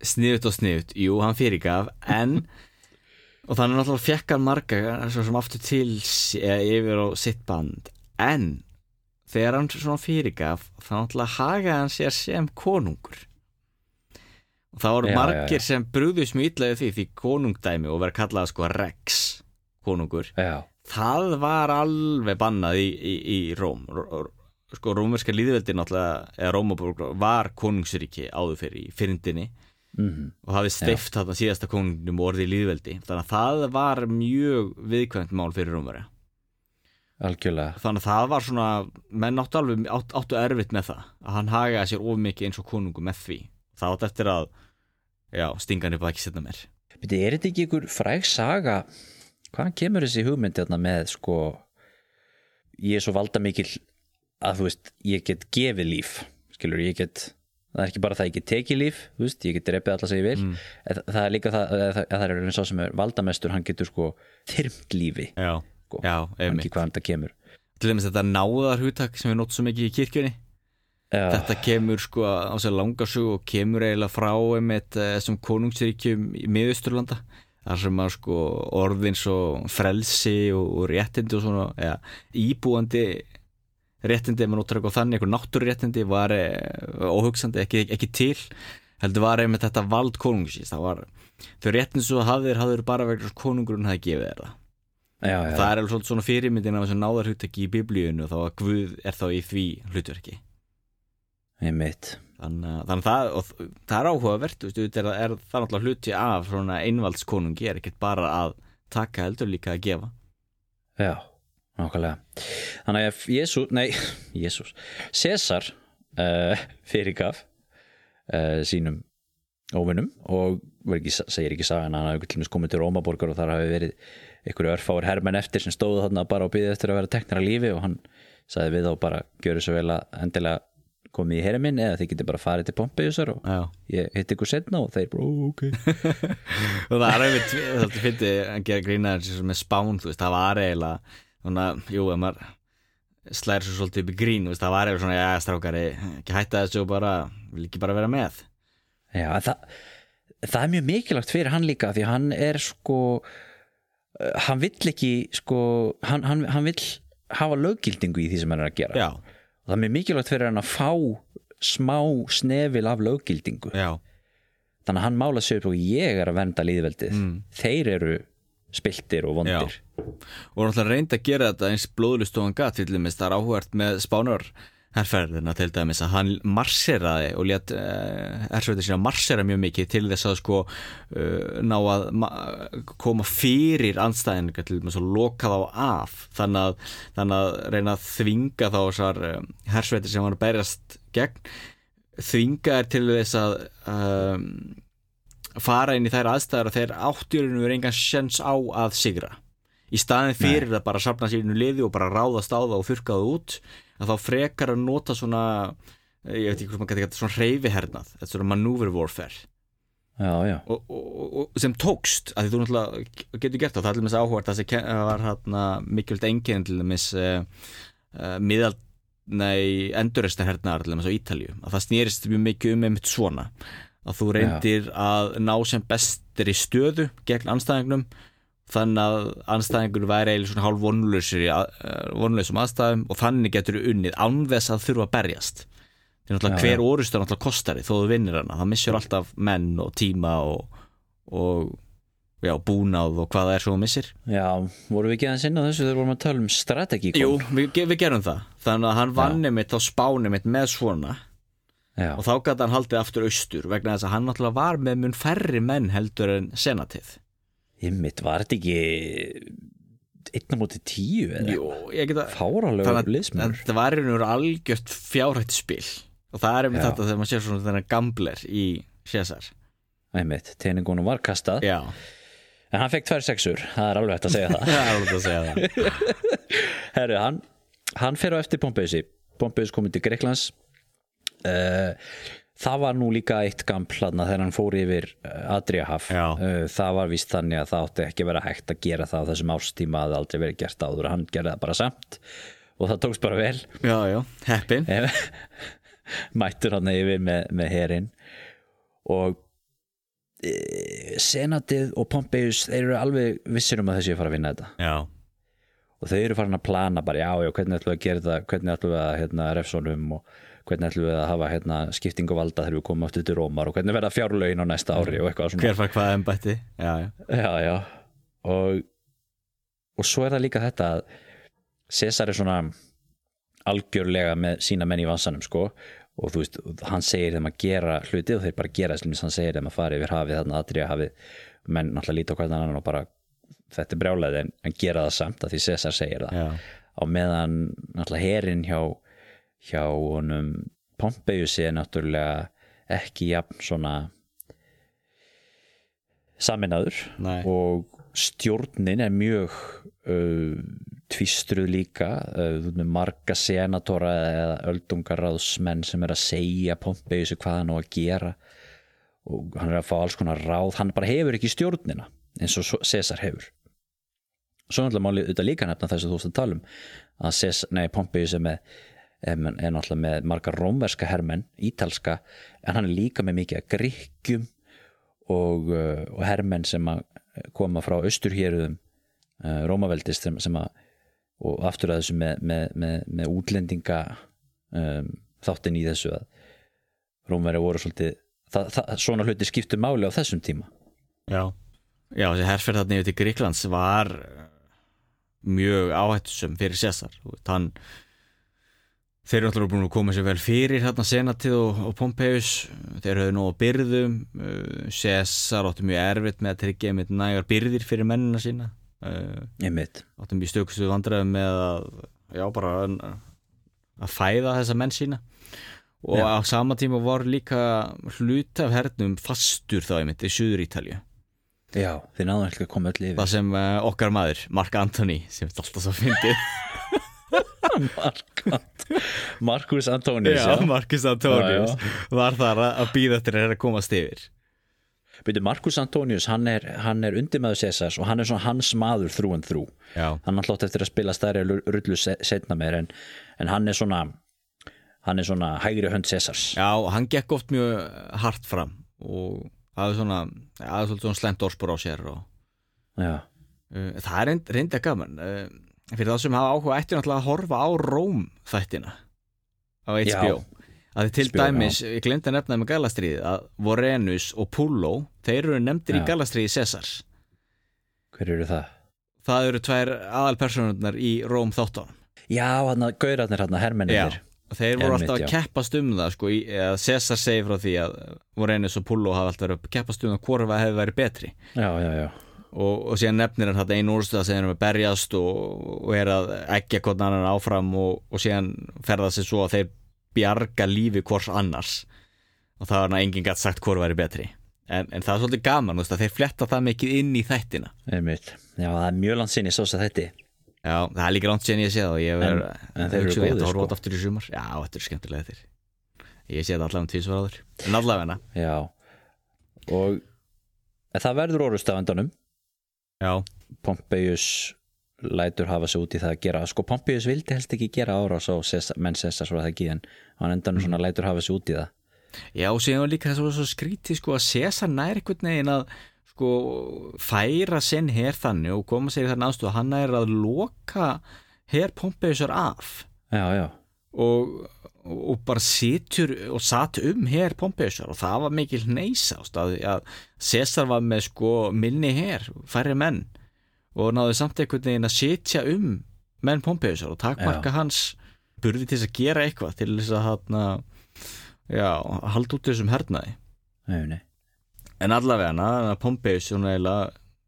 sniðut og sniðut, jú, hann fyrirgaf en og þannig náttúrulega fekk hann marga sem aftur til yfir á sitt band. En þegar hann svona fyrirgaf þá náttúrulega hagaði hann sér sem konungur. Og það voru Já, já, margir já. sem brúðust mjög illa við því því konungdæmi og verið kallað sko Rex konungur. Já, það var alveg bannað í, í, í Róm. Sko rómverska líðveldi náttúrulega eða Rómaborg var konungsríki áður fyrir í fyrndinni. Mm og hafði steift þarna síðasta konungnum og orðið í líðveldi þannig að það var mjög viðkvæmt mál fyrir Rómverja. Algjörlega. Þannig að það var svona menn áttu alveg átt, áttu erfitt með það að hann hagaði sér of mikið eins og konungu með því. Það átt eftir að já, stinga hann upp að ekki setna mér. Beti, Er þetta ekki ykkur fræg saga hvaðan kemur þessi hugmynd hérna með sko ég er svo valda mikil að þú veist, ég get gefið líf skilur, ég get það er ekki bara það að ég get tekið líf, þú veist, ég get drepið alla sem ég vil, mm. það er líka það að það, það er eins og sem er valdamestur, hann getur sko þyrmt lífi, já, sko já, hann ekki hvaðan þetta kemur. Til dæmis þetta náðar hugtak sem við notum svo mikið í kirkjunni. Já, þetta kemur sko á sér langasug og kemur eiginlega frá einmitt eh, þessum konungsríkjum í miðusturlanda þar sem að sko orðin svo frelsi og, og réttindi og svona ja, íbúandi réttindi, ef maður notar eitthvað þannig, eitthvað náttúruréttindi var eh, óhugsandi, ekki, ekki til heldur var einmitt þetta vald konungsins. Það var, þau réttindi svo hafðir hafðir bara vegna konungurinn hafði gefið það. Já, já, það er alveg svona fyrirmyndin af þessu náðarhugtaki í biblíunu þá að Guð er þá í því hlutverki einmitt. Þannig að, það, það er áhugavert veist, er, er það náttúrulega hluti af einvaldskonungi er ekkert bara að taka heldur líka að gefa. Já, nákvæmlega. Þannig að Jésu, nei, Jésús César uh, fyrirgaf uh, sínum óvinnum og ekki, segir ekki sagan að hann hafi komið til Rómaborgar og þar hafi verið einhverju örfáir hermenn eftir sem stóðu þarna bara og byggði eftir að vera teknar að lífi og hann sagði við þá bara gjöru svo vel að endilega komið í herri minn eða þið getur bara farið til Pompeiusar og Já. ég hitt ykkur setna og þeir bara, "Ó, ok. Og það er einmitt, þetta fyndi að gera grína þessi með spán, þú veist, það var eiginlega svona, jú, ef maður slæðir svo svolítið upp í grín, veist, það var eiginlega svona, já, strákari, ekki hætta þessu og bara vil ekki bara vera með. Já, það, það er mjög mikilvægt fyrir hann líka því að hann er sko uh, hann vill ekki sko, hann, hann, hann vill hafa löggildingu í því sem hann er að gera. Já, það er mjög mikilvægt fyrir hann að fá smá snefil af löggildingu. Já, þannig að hann mála sig upp og ég er að vernda líðveldið Mm. þeir eru spiltir og vondir. Og náttúrulega reyndi að gera þetta eins blóðlust og hann gat, til dæmis, það er áhugart með spánar herrferðina til dæmis að hann marseraði og létt uh, hersveitir sína marsera mjög mikið til þess að sko uh, ná að ma koma fyrir andstæðingar til dæmis og loka þá af. Þannig að, þannig að reyna að þvinga þá þessar uh, hersveitir sem að berjast gegn þvinga er til þess að um, fara inn í þær aðstæður að þeir áttjörinu verið engan sjens á að sigra. Í staðin fyrir að bara safna sér inn í liði og bara ráðast á það og þurka það út að þá frekar að nota svona ég veit ekki hvað maður getur gett svona reyfihernað þetta svona maneuver warfare. Já, já, og, og, og sem tókst að þú náttúrulega getur gert það. Það er allir með áhugart það sem ke- var hérna mikilvægt enginn til dæmis uh, uh, miðald nei, endurreistar hernaðar til dæmis á Ítalju að það snýrist mjög mikið um einmitt svona. Að þú reyndir að ná sem bestri stöðu gegn anstæðingnum þannig að anstæðingur væri eiginlega svona hálf vonlausir í eh, vonlausum aðstæðum og þannig getur þú unnið án þess að þurfa að berjast. Því náttúrulega Já, hver já. orust er náttúrulega kostari þó þú vinnir hana, það missur alltaf menn og tíma og, og já, búnað og hvað það er svo þú missir. Já vorum við ekki aðeins inn á þessu þegar vorum að tala um strategi Jú, við, við gerum það. Þannig að hann vann mitt á spáni mitt með svona já, og þá gæti hann haldið aftur austur vegna þess að hann náttúrulega var með mun færri menn heldur en senatið Einmitt, var þetta ekki einn á móti tíu eða? Jú, ég geta fáralegu Þannig að liðsmur þetta var einhvern veginn algjört fjárhætt spil. Og það er einmitt þetta þegar maður sér svona þennan gambler í César. Einmitt, teiningunum var kastað. Já, en hann fekk tvær sexur, það er alveg hægt að segja það. Það er alveg að segja það. Herru, hann, hann fer á eftir Pompeusi Pompeusi komið til Greiklands uh, það var nú líka eitt gampl þarna þegar hann fór yfir uh, Adriahaf uh, það var víst þannig að það átti ekki að vera hægt að gera það á þessum árstíma að það aldrei verið gert áður. Hann gerði það bara samt og það tókst bara vel. Já, já, heppin. Mættur hann yfir með, með herin og e, senatið og Pompeius þeir eru alveg vissir um að þessi að fara að vinna þetta. Já, og þeir eru farin að plana bara já, já, hvernig ætlum við að gera þetta hvernig ætlum við að hérna, refsónum og hvernig ætlum við að hafa hérna, skiptingu valda þegar við komum aftur til Rómar og hvernig verða fjárlögin á næsta ári og eitthvað svona. Hver fær hvað embætti? Já, já, já, já. Og, og svo er það líka þetta að César er svona algjörlega með sína menn í vansanum sko. Og þú veist, hann segir þeim að gera hluti og þeir bara gera þess hann segir þeim að fara yfir hafið þarna aðrið hafið menn náttúrulega líta á hvernig annan og bara þetta er brjálæði en, en gera það samt að því César segir það. Já, á meðan náttúrulega herin hjá hjá honum. Pompeiusi er náttúrulega ekki jafn svona saminaður Nei. og stjórnin er mjög uh, tvistruð líka. Uh, marga senatora eða öldungaráðsmenn sem er að segja Pompeiusi hvað hann á að gera. Og hann er að fá alls konar ráð. Hann bara hefur ekki stjórnina eins og César hefur. Svo náttúrulega málið auðvitað líka nefna þess að þú veist að tala um að Pompeius er með með- er náttúrulega með marga rómverska hermenn, ítalska en hann er líka með mikið gríkjum og, uh, og hermenn sem koma frá austurhéruðum uh, rómaveldist sem, sem að og aftur að þessu með, með, með, með útlendinga um, þáttin í þessu að rómverja voru svolítið það, það, svona hluti skiptu máli á þessum tíma. Já. Já, þessi herferð þarna yfir til Gríklands var mjög áhættusum fyrir veist, hann þeir eru alltaf búin að koma sér vel fyrir hérna Senatið og, og Pompeius. Þeir höfðu á byrðum. Uh, Cæsar áttu mjög erfitt með að tryggja einmitt nægar byrðir fyrir mennina sína. Uh, einmitt. áttu mjög stökustu vandræðum með að já bara að, fæða þessa menn sína. Og Já. á sama tíma var líka hluti af hernum fastur þá einmitt í Suður Ítalju já, þið náðum ekki að koma öll yfir. Það sem uh, okkar maður, Mark Antoni sem alltaf svo fyndið Mark- Marcus Antonius Já. Marcus Antonius var þar að býða eftir að komast yfir? Marcus Antonius, hann er, hann er undirmaður Cæsars og hann er svona hans maður þrú en þrú Já, hann er alltaf eftir að spila stærri rullu se- setna meir en, en hann er svona hann er svona hægri hönd Cæsars já hann gekk oft mjög hart fram og svona, ja, hafði svolítið svona slend orspur á sér og já, uh, það er reynd, reynda gaman. Uh, fyrir þá sem hafa áhuga ætti náttúrulega að horfa á Róm þættina á HBO að til HBO, dæmis, ég glemdi að nefna með Galastriði að Vorenus og Pullo þeir eru nefndir í Já. Galastriði Cæsars hver eru það? það eru tvær aðalpersonurnar í Róm þáttunum. Já, hann að gaurarnir hann að hermennir og þeir voru Einmitt, alltaf að já. keppast um það sko, í, að Cæsar segi frá því að Vorenus og Pullo hafa alltaf verið að keppast um það hvora hefði verið betri. Já, já, já, og, og síðan nefnir hann þetta einu úrstöða sem er að berjast og, og er að ekki að konan annan áfram og, og síðan ferða sig svo að þeir bjarga lífi hvors annars. Og það var hann enginn gætt sagt hvort væri betri. En, en það er svolítið gaman, veist, þeir fletta það mikið inn í þættina. Einmitt. Já, það er mjög langt sinni svo sem þetta Já, það er líka síðan ég sé það og ég En- verð en þeir eru hugsa, ég ætla góðir, að horfa sko. á þetta aftur í sumar. Já, þetta er skemmtilega þeir Ég sé þetta allavega um tísvar áður. En allavega Já. Og það verður orðust af endanum Já, Pompeius lætur hafa sig út í það að gera. Sko Pompeius vildi helst ekki gera árás á Cæsar- menn Cæsar svo að það ekki en hann endanum svona lætur hafa sig út í það. Já, og síðan var líka þess að svo skrítið sko að Cæsar nær einhvern veginn að sko færa sinn hér þannig og koma sér þannig aðstöð að hann er að loka hér Pompeiusar af. Já, já, og, og bara situr og satt um hér Pompeiusar og það var mikil neysást að, Cæsar var með sko minni hér, færri menn og náði samt einhvern veginn að sitja um menn Pompeiusar og takmarka hans burði til þess að gera eitthvað til þess að hann já, halda út þessum hernaði. Nei, nei. En allavega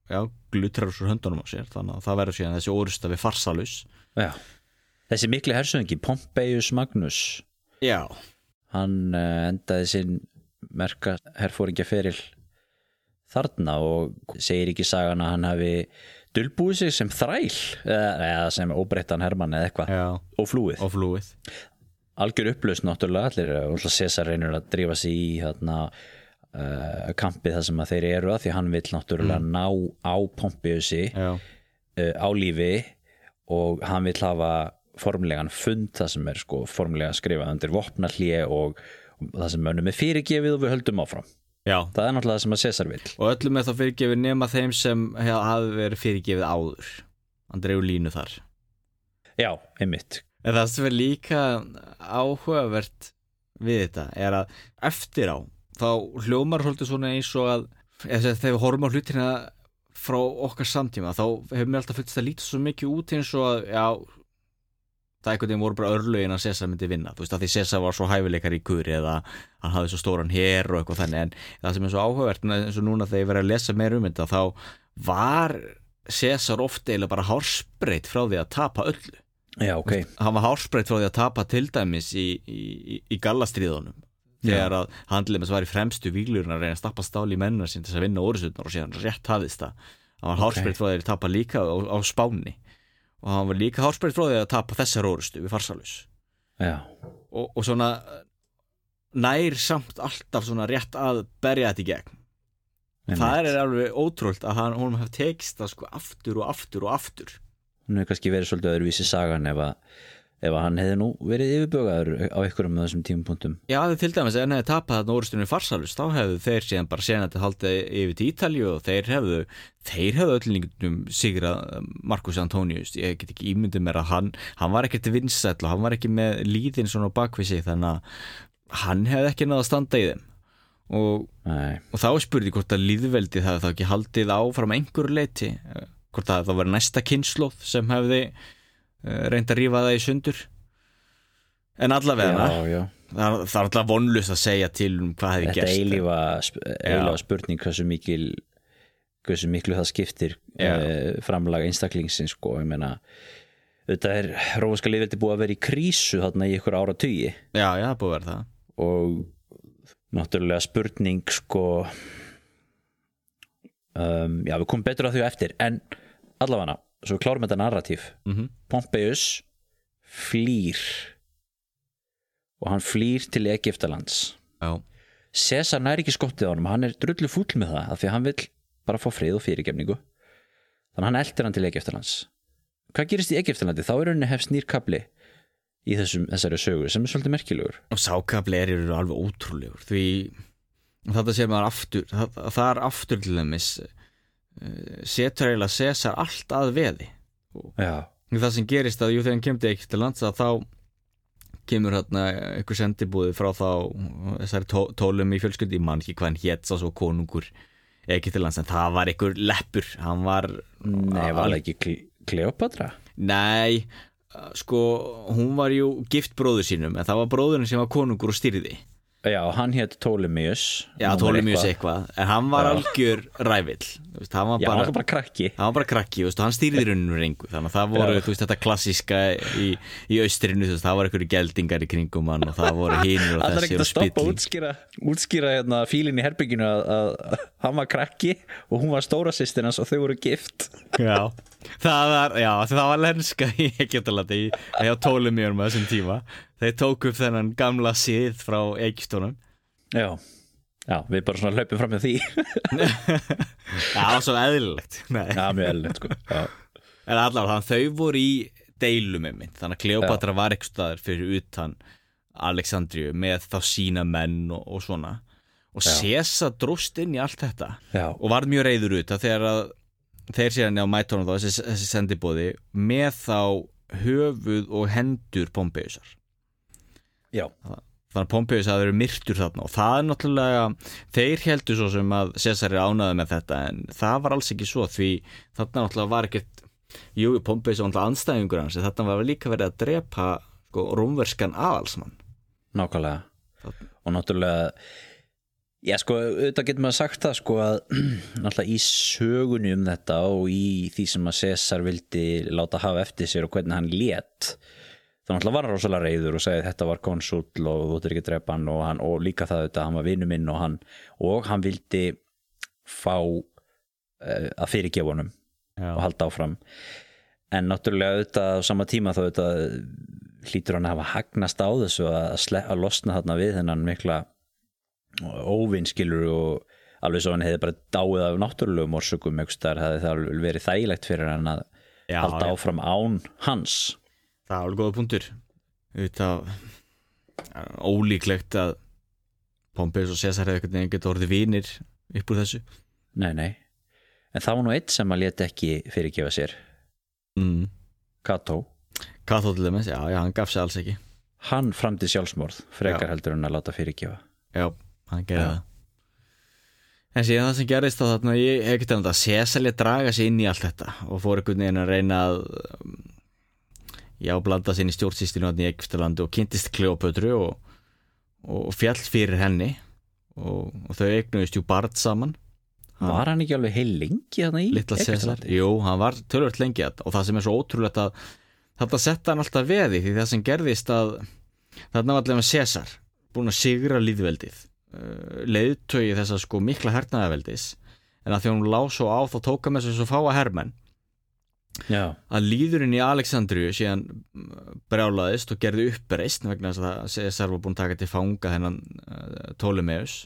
já, glutrar úr höndunum á sér þannig að það verður síðan þessi orusta við farsalus Já, þessi mikli hersöðingi Pompeius Magnus já, hann uh, endaði sinn merka herfóringja feril þarna og segir ekki sagan að hann hafi dulbúið sig sem þræl eða, sem óbreyttan hermann eða eitthvað. Og flúið. og flúið. Algjör upplaust náttúrulega allir og César reynir að drífa sig í hérna, uh, kampið þar sem að þeir eru að því hann vill náttúrulega ná á Pompeusi uh, á lífi og hann vill hafa formlegan fund það sem er sko formlega skrifað undir vopnallíi og, og það sem mönnum er fyrirgefið og við höldum áfram. Já. Það er náttúrulega það sem að César vill. Og öllum er þá fyrirgefið nema þeim sem hafi verið fyrirgefið áður. Hann dreifur línu þar. Já, einmitt. En það sem er líka áhugavert við þetta er að eftir á þá hljómar svolítið svona eins og að þegar við horfum á hlutina frá okkar samtíma þá hefur mér alltaf fullst að líta svo mikið út eins og að já það einhvern veginn voru bara örlögin að César myndi vinna þú veist að því César var svo hæfileikar í kuri eða hann hafði svo stóran hér og eitthvað þannig en það sem er svo áhugavert eins og núna þegar ég verið að lesa meir um þetta þá var César oft eiginlega bara hárspreitt frá því að tapa öllu. Já, ok, hann var hárspreitt frá því að tapa til dæmis í, í, í, í gallastriðunum þegar að handlimis var í fremstu výglurinn að reyna að stappa stál í mennuna sín til þess að vinna orðsutnar og síðan rétt hafðist það. Hann var Ok. hárspreitt frá því að tapa líka á, á spáni og hann var líka hárspreitt frá því að tapa þessar orðstu við farsalus og, og svona nær samt alltaf svona rétt að berja þetta í gegn. Einmitt. það er alveg ótrúlt að hann, hafði tekist það sko aftur og aftur og aftur. Hún hefur kannski verið svolítið öðruvísi sagan ef að, ef að hann hefði nú verið yfirbögaður á einhverjum af þessum tímapunktum. Já, þið til dæmis, ef hann hefði tapað þarna orðstunni farsalus, þá hefðu þeir síðan bara séðan þetta haldið yfir til Ítalju og þeir hefðu, þeir hefðu öllningum sigra Marcus Antonius, ég get ekki ímyndið mér að hann, hann var ekkert vinsæll og hann var ekki með líðin svona bakvið sig þannig að hann hefði ekki náða að standa í þeim. Og, og þá spurði hvort að líðveldi það eh, hvort að það uh, reynd að rífa það í sundur. En allavega já, já. það, er alltaf vonlust að segja til um hvað hefði Þetta gerst. eilífa, sp- eilífa spurning hversu mikil hversu miklu það skiptir uh, framlag einstaklingsins sko, ég meina þetta er rómaska liðveldi búið að vera í krísu þarna í ykkur ára tugi já, já, það er búið að vera það. Og náttúrulega spurning sko um, já við komum betur á því eftir. En allavega, svo við klárum þetta narratív mm Pompeius flýr og hann flýr til Egiptalands já, Cæsar næri ekki skottið á honum hann er drullu fúll með það af því að hann vill bara fá frið og fyrirgefningu. Þannig hann eldir hann til Egiptalands hvað gerist í Egiptalandi? þá er henni hefst nýr kapli í þessum, þessari sögu sem er svolítið merkilegur. Og sákabli er alveg ótrúlegur því þetta sem maður aftur það, er aftur til uh, setur eiginlega Cæsar allt að veði. Já, það sem gerist að jú þegar hann kemur til ekkert til lands að þá kemur hérna einhver sendibúði frá þá þessari tó, tólum í fjölskyndi mann ekki hvað hann hétt sá svo konungur ekkert til lands en það var einhver leppur. Hann var nei, var það ekki Kle- Kleopatra? nei sko hún var jú gift bróður sínum en það var bróðurinn sem var konungur og styrði já, hann hétt Ptolemaeus já Númer tólum mjög eitthvað. eitthvað. En hann var algjör rævill hann var já, hann bara var bara krakki. Hann var bara krakki, veist, og hann stýrði rauninu rengu þannig að það voru, veist, þetta klassíska í, í austrinu, veist, það voru einhverju geldingar í kringum hann og það voru hinir og Allar þessir ekkert og að stoppa og spilling útskýra, útskýra hérna, fílinn í herbygginu að, að hann var krakki og hún var stóra sýstir hans og þau voru gift. Já, það var, já, það var lenska í tólumjörum á þessum tíma þeir tóku upp þennan gamla síð frá Egyptunum Já, já við bara svona hlaupum fram með því. Já, það var svo eðlilegt. Já, mjög eðlilegt sko. Já, en allavega, þau voru í deilum með mynd, þannig að Kleopatra var eitthvað staðar fyrir utan Alexandriu með þá sína menn og, og svona. Og Já. Sesa dróst inn í allt þetta. Já, og var mjög reyður út að þegar að þeir síðan á mætónum þá þessi, þessi sendibóði með þá höfuð og hendur Pompeiusar já, þannig að Pompeius hafði verið myrtur þarna og það er náttúrulega þeir heldur svo sem að Cæsar er ánaði með þetta en það var alls ekki svo því þarna náttúrulega var ekkert jú, Pompeius var náttúrulega anstæðingur hans þarna var líka verið að drepa sko, rómverskan aðalsmann. Nákvæmlega. Og náttúrulega Já, sko, auðvitað getur maður sagt það sko að náttúrulega í sögunni um þetta og í því sem að Cæsar vildi láta hafa eftir sér og hvernig hann lét þá náttúrulega var hann rosalega reyður og sagði þetta var konsul og þú ættir ekki að drepa hann. Og, hann, og líka það auðvitað, hann var vinnu minn og hann, og hann vildi fá uh, að fyrirgefa honum og halda áfram. En náttúrulega auðvitað á sama tíma þá auðvitað hlýtur hann að hafa hagnast á þessu að, að losna þarna við þennan mikla óvinskilur og alveg svo hann hefði bara dáið af náttúrulegum orsökum staðar hefði það verið þægilegt fyrir hann að Já, halda já. áfram án hans það er alveg góða punktur auðvitað er ólíklegt að Pompeius og Cæsar hefði einhvern veginn getið orðið vinir upp úr þessu. Nei, nei, en það var nú eitt sem að leta ekki fyrirgefa sér. Mm. Kato, Kathó til dæmis, já, já, hann gaf sér alls ekki. Hann framdi sjálfsmorð frekar Já. heldur en að láta fyrirgefa. Já, hann gerði það. En síðan það sem gerist þá þarna ég talað að Cæsalja draga sig inn í allt þetta og fór einhvern veginn að reyna að já, blanda sig inn í stjórnsýstinu í Egyptalandi og kynntist Kleopötru og, og fjall fyrir henni og, og þau eignuðist jú barð saman. Hann- var hann ekki alveg heil lengi þarna í Egyptalandi? jú, hann var tölvöld lengi og það sem er svo ótrúlegt að þetta setta hann alltaf veði því það sem gerðist að þarna var allavega Cæsar búin að sigra líðveldið uh, leiðtögi þess að sko mikla hernaðaveldis en að því hún lá svo á þá tóka með svo fáa hermenn já, að líðurinn í Alexandriu síðan mm, brjálaðist og gerði uppreist vegna þess að Cæsar var búin að taka til fanga hennan uh, Ptolemeus.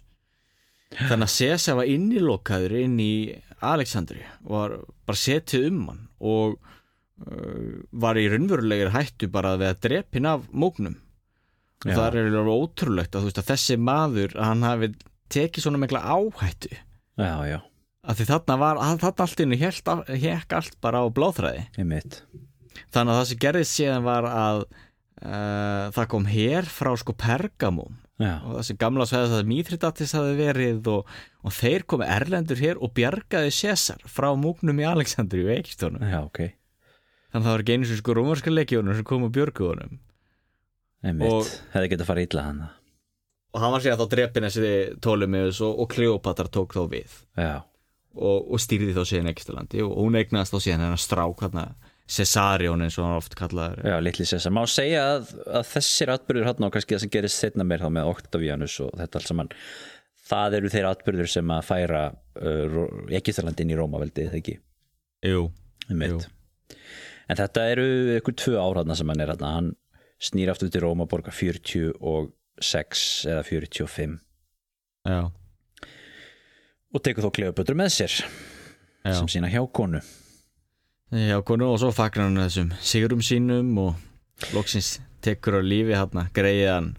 Þannig að Cæsar var innilokaður inn í Alexandriu og var bara setið um hann og uh, var í raunverulegir hættu bara við að drepin af móknum og Já. það er alveg ótrúlegt að, veist, að þessi maður að hann hafi tekið svona mikla áhættu. Já, já, þarna var, að þarna allt innu hekk allt bara á bláþræði. Einmitt. Þannig að það sem gerðist síðan var að uh, það kom hér frá sko Pergamum. Já, og þessi gamla sveða það Mithridatis hafi verið og, og þeir komi erlendur hér og bjargaði Cæsar frá múknum í Alexandri og Eikistónum já, ok. Þannig að það var ekki einu sem sko rómarska leikjónum sem kom og björguðunum einmitt, Og- hefði getað farið illa hann og hann var að þá drepin þessi Ptolemaeus og, og Kleopatra tók þá við. Já, og, og stýrði þá síðan Egyptalandi og hún eignast þá síðan hennar strák hérna Cesarion eins og hann oft kallaður. Já, litli sessa má segja að, að þessir atbyrður hann og kannski það sem gerist setna meir þá með Octavianus og þetta allt saman það eru þeir atbyrður sem að færa uh, Egyptaland inn í Rómaveldi eða ekki, Jú, einmitt en þetta eru ykkur tvö áraðna sem hann er hann hann snýr aftur til Róma borga 46 eða 45 já, og tekur þó Kleopötru með sér já. sem sína hjá konu. Já, konu og svo fagnar hann þessum sigurum sínum og loksins tekur á lífi hérna greiðan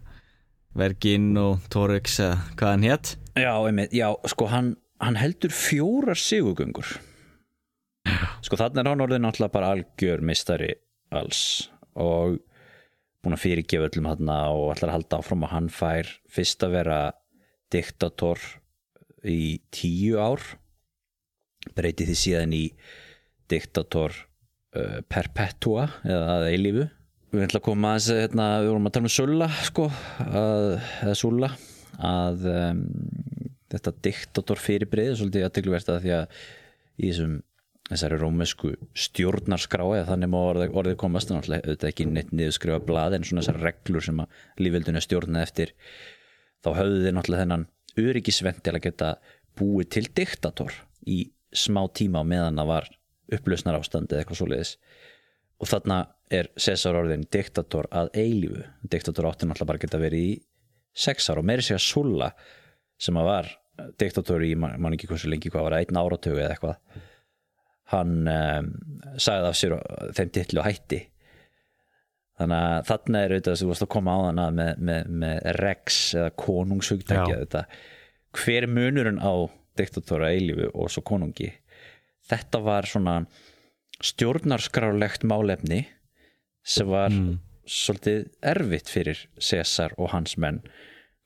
Vergin og Torix eða hvað hann hétt Já, einmitt, já, sko hann, hann heldur fjórar sigugöngur sko þannig er hann orðið náttúrulega bara algjör mistari alls og búin að fyrirgefa öllum hann og að halda áfram og hann fær fyrst að vera diktator í tíu ár. Breyti því síðan í diktator uh, perpetua eða að eilífu. Við ætlum að koma að hérna, við vorum að tala um Sulla sko, að, eða Sulla að um, þetta diktator fyrirbrið svolítið aðtegluvert að því að í þessum þessari rómesku stjórnarskrá eða þannig má orðið, orðið komast auðvitað ekki neitt niðurskrifa blað en svona þessar reglur sem að lífveldinu er stjórnað eftir þá höfðu þið náttúrulega þennan öryggisvend til að geta búið til diktator í smá tíma á meðan það var upplausnar ástand eða eitthvað svoleiðis. Og þarna er Cæsar orðin diktator að eilífu. Diktator átti náttúrulega bara að geta verið í sex ára og meiri segja Sulla sem að var diktator í man, man ekki hversu lengi hvað var einn áratögu eða eitthvað hann um, sagði af sér þeim titlu og hætti þannig að þarna er auðvitað sem þú varst að koma á þann að með, með, með rex eða konungshugtækja hver er munurinn á diktatora eilífu og svo konungi? Þetta var svona stjórnarskrálegt málefni sem var svolítið erfitt fyrir Cæsar og hans menn.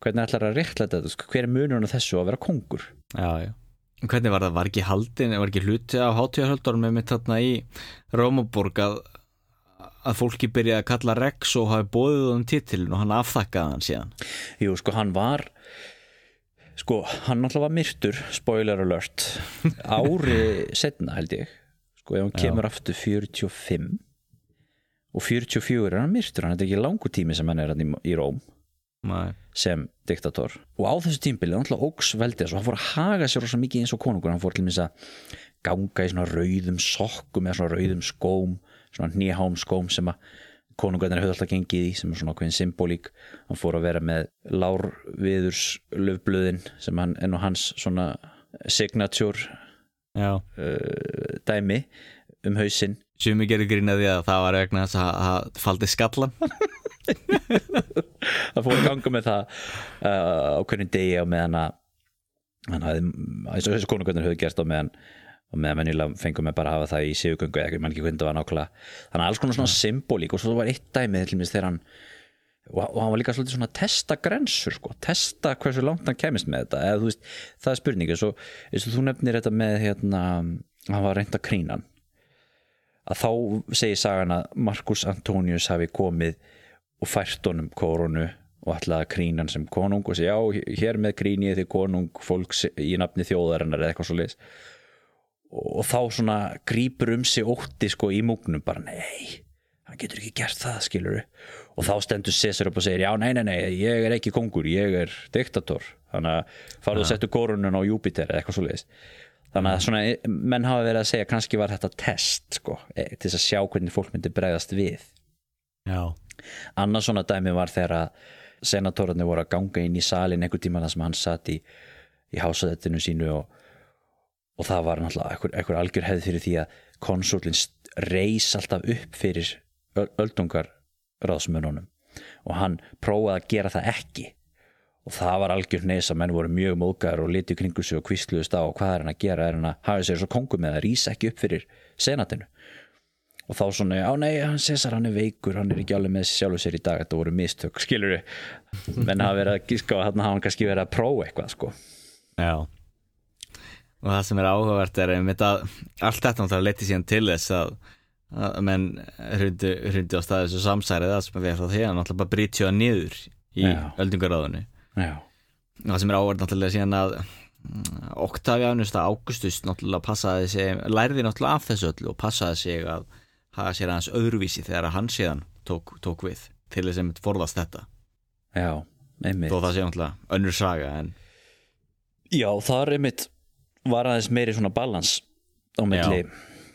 Hvernig ætlar að réttlæta þetta? Hver er munurinn á þessu að vera kongur? Já, já. Hvernig var það? Var ekki haldin, var ekki hluti af hátíðarhöldarum með mitt þarna í Rómaborg að, að fólki byrjaði að kalla Rex og hafi bóðið um titilin og hann afþakkaði hann síðan. Jú, sko, hann var sko, hann náttúrulega var myrtur spoiler alert ári setna held ég. Sko, ef hann kemur aftur 45 og 44 er hann myrtur hann er ekki langur tími sem hann er hann í, í Róm Nei. sem diktator. Og á þessu tímbili er náttúrulega óks veldið hann fór að haga sér rosa mikið eins og konungur. Hann fór til að ganga í svona rauðum sokkum eða svona rauðum skóm svona nýjahám skóm sem að konungarnir höfðu alltaf gengið í sem er svona ákveðin symbolík hann fór að vera með lárviðurs löfblöðin sem hann, enn og hans svona signature uh, dæmi um hausinn. Sumi gerir grínaði að það var vegna þess að það faldi skallan það fór að ganga með það uh, á hvernig degi á meðan að hann hafði, og þessu konungöndin höfðu gert á meðan og meðan mennilega fengum við bara að hafa það í sigugöngu eða mann ekki hvernig það var nákvæmlega. Þannig að alls konar svona symbolík og svo var eitt dæmi til mér þegar hann og, hann var líka svolítið svona að testa grensur sko, testa hversu langt hann kemist með þetta eða þú veist, það er spurningi svo, eins og þú nefnir þetta með hérna, hann var reynd að krína hann. Að þá segir sagan að Markus Antonius hafi komið og fært honum koronu og ætlaði að krína hann sem konung og segja já, hér með kríni ég þig konung fólks í nafni þjóðarinnar eða eitthvað svo leis og þá svona grípur um sig ótti sko í múgnum bara nei, hann getur ekki gert það skilur og þá stendur Cæsar upp og segir já, nei, nei, nei, ég er ekki kongur ég er diktator. Þannig að farðu að setja korunun á Júpiter eða eitthvað svo leis þannig að svona, menn hafa verið að segja kannski var þetta test sko, eh, til þess að sjá hvernig fólk myndi bregðast við. Já. Annað svona dæmi var þegar senatorarnir voru að ganga inn í salin einhver tíma þar sem hann satt í, í hásaðettinu sínu og, og það var náttúrulega einhver, einhver algjör hefð fyrir því að konsúlinn reys alltaf upp fyrir öl- öldungar ráðsmönunum og hann prófaði að gera það ekki. Og það var algjör neys að menn voru mjög móðgar og litu kringu sig og kvistluðust á og hvað er hann að gera, er hann að hafa sér svo kongu með að rýsa ekki upp fyrir senatinu. Og þá svona, já nei, hann Cæsar hann er veikur, hann er ekki alveg með sjálfur sér í dag þetta voru mistök, skilur menn hafa verið að gíska og hann hafa hann kannski verið að prófa eitthvað sko. Já og það sem er áhugavert er einmitt að allt þetta leiti síðan til þess að að menn hrundi, á staði þessu samsærið það sem að við frá því að náttúrulega bara brítjóða niður í Já. öldungaráðinu. Já, það sem er áverð náttúrulega síðan að mm, Octavianus það Augustus náttúrulega passaði sig lærði náttúrulega af þessu öllu og passaði sig að hafa sér aðeins öðruvísi þegar að hann síðan tók, tók við til þess að forðast þetta. Já, einmitt. Þó það sé náttúrulega önnur saga en Já, það er einmitt var aðeins meiri svona balans á milli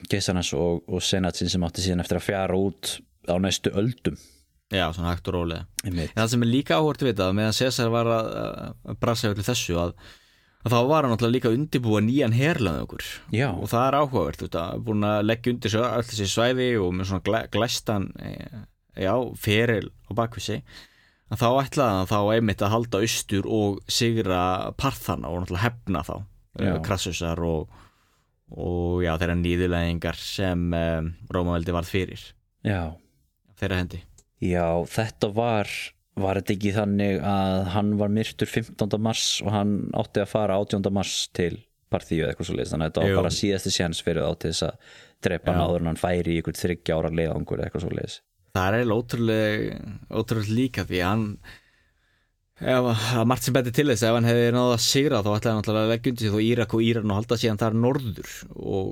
keisarnas og, og senatsinn sem átti síðan eftir að fjara út á næstu öldum. Já, svona hægt og rólega. En það sem er líka áhvert við það meðan Cæsar var að, að brasa öllu þessu að, að þá var hann náttúrulega líka undirbúa nýjan herlaði okkur. Já, og það er áhugavert, þú veist, að búin að leggja undir svo öll þessi svæði og með svona glæ, glæstan eh, já, feril á bakvið sig. Að þá ætlaði hann þá einmitt að halda austur og sigra parþana og náttúrulega hefna þá Já. krassusar og, og já, þeirra nýðulegingar sem um, Rómaveldi varð fyrir já, þeirra hendi já, þetta var var þetta ekki þannig að hann var myrtur 15. mars og hann átti að fara 18. mars til partíu eða eitthvað svo leiðist, þannig að þetta var bara síðasti séns fyrir þá til þess að drepa hann áður en hann færi í ykkur þryggja ára leiðangur eða eitthvað svo leiðis Það er eiginlega ótrúlega, ótrúlega líka því að hann að margt sem betur til þess ef hann hefði náða að sigra þá ætlaði hann náttúrulega að leggja undir sig þó Írak og Íran og halda síðan þar norður og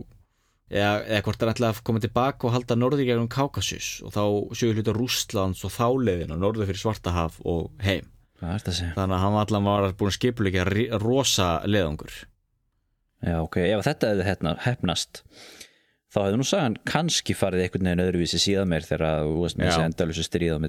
eða, eða hvort hann ætlaði að koma tilbaka og halda norður gegnum Kaukasus og þá sjöu hluta Rústlands og þáleiðin og norður fyrir Svartahaf og heim. Er að þannig að hann var allan var búin að skipuleika ri- rosa leðangur Já, ok, ef þetta hefði hérna, hefnast þá hefði nú sagan kannski farið einhvern veginn öðruvísi síðan meir þegar þú veist með þessi endalusu stríða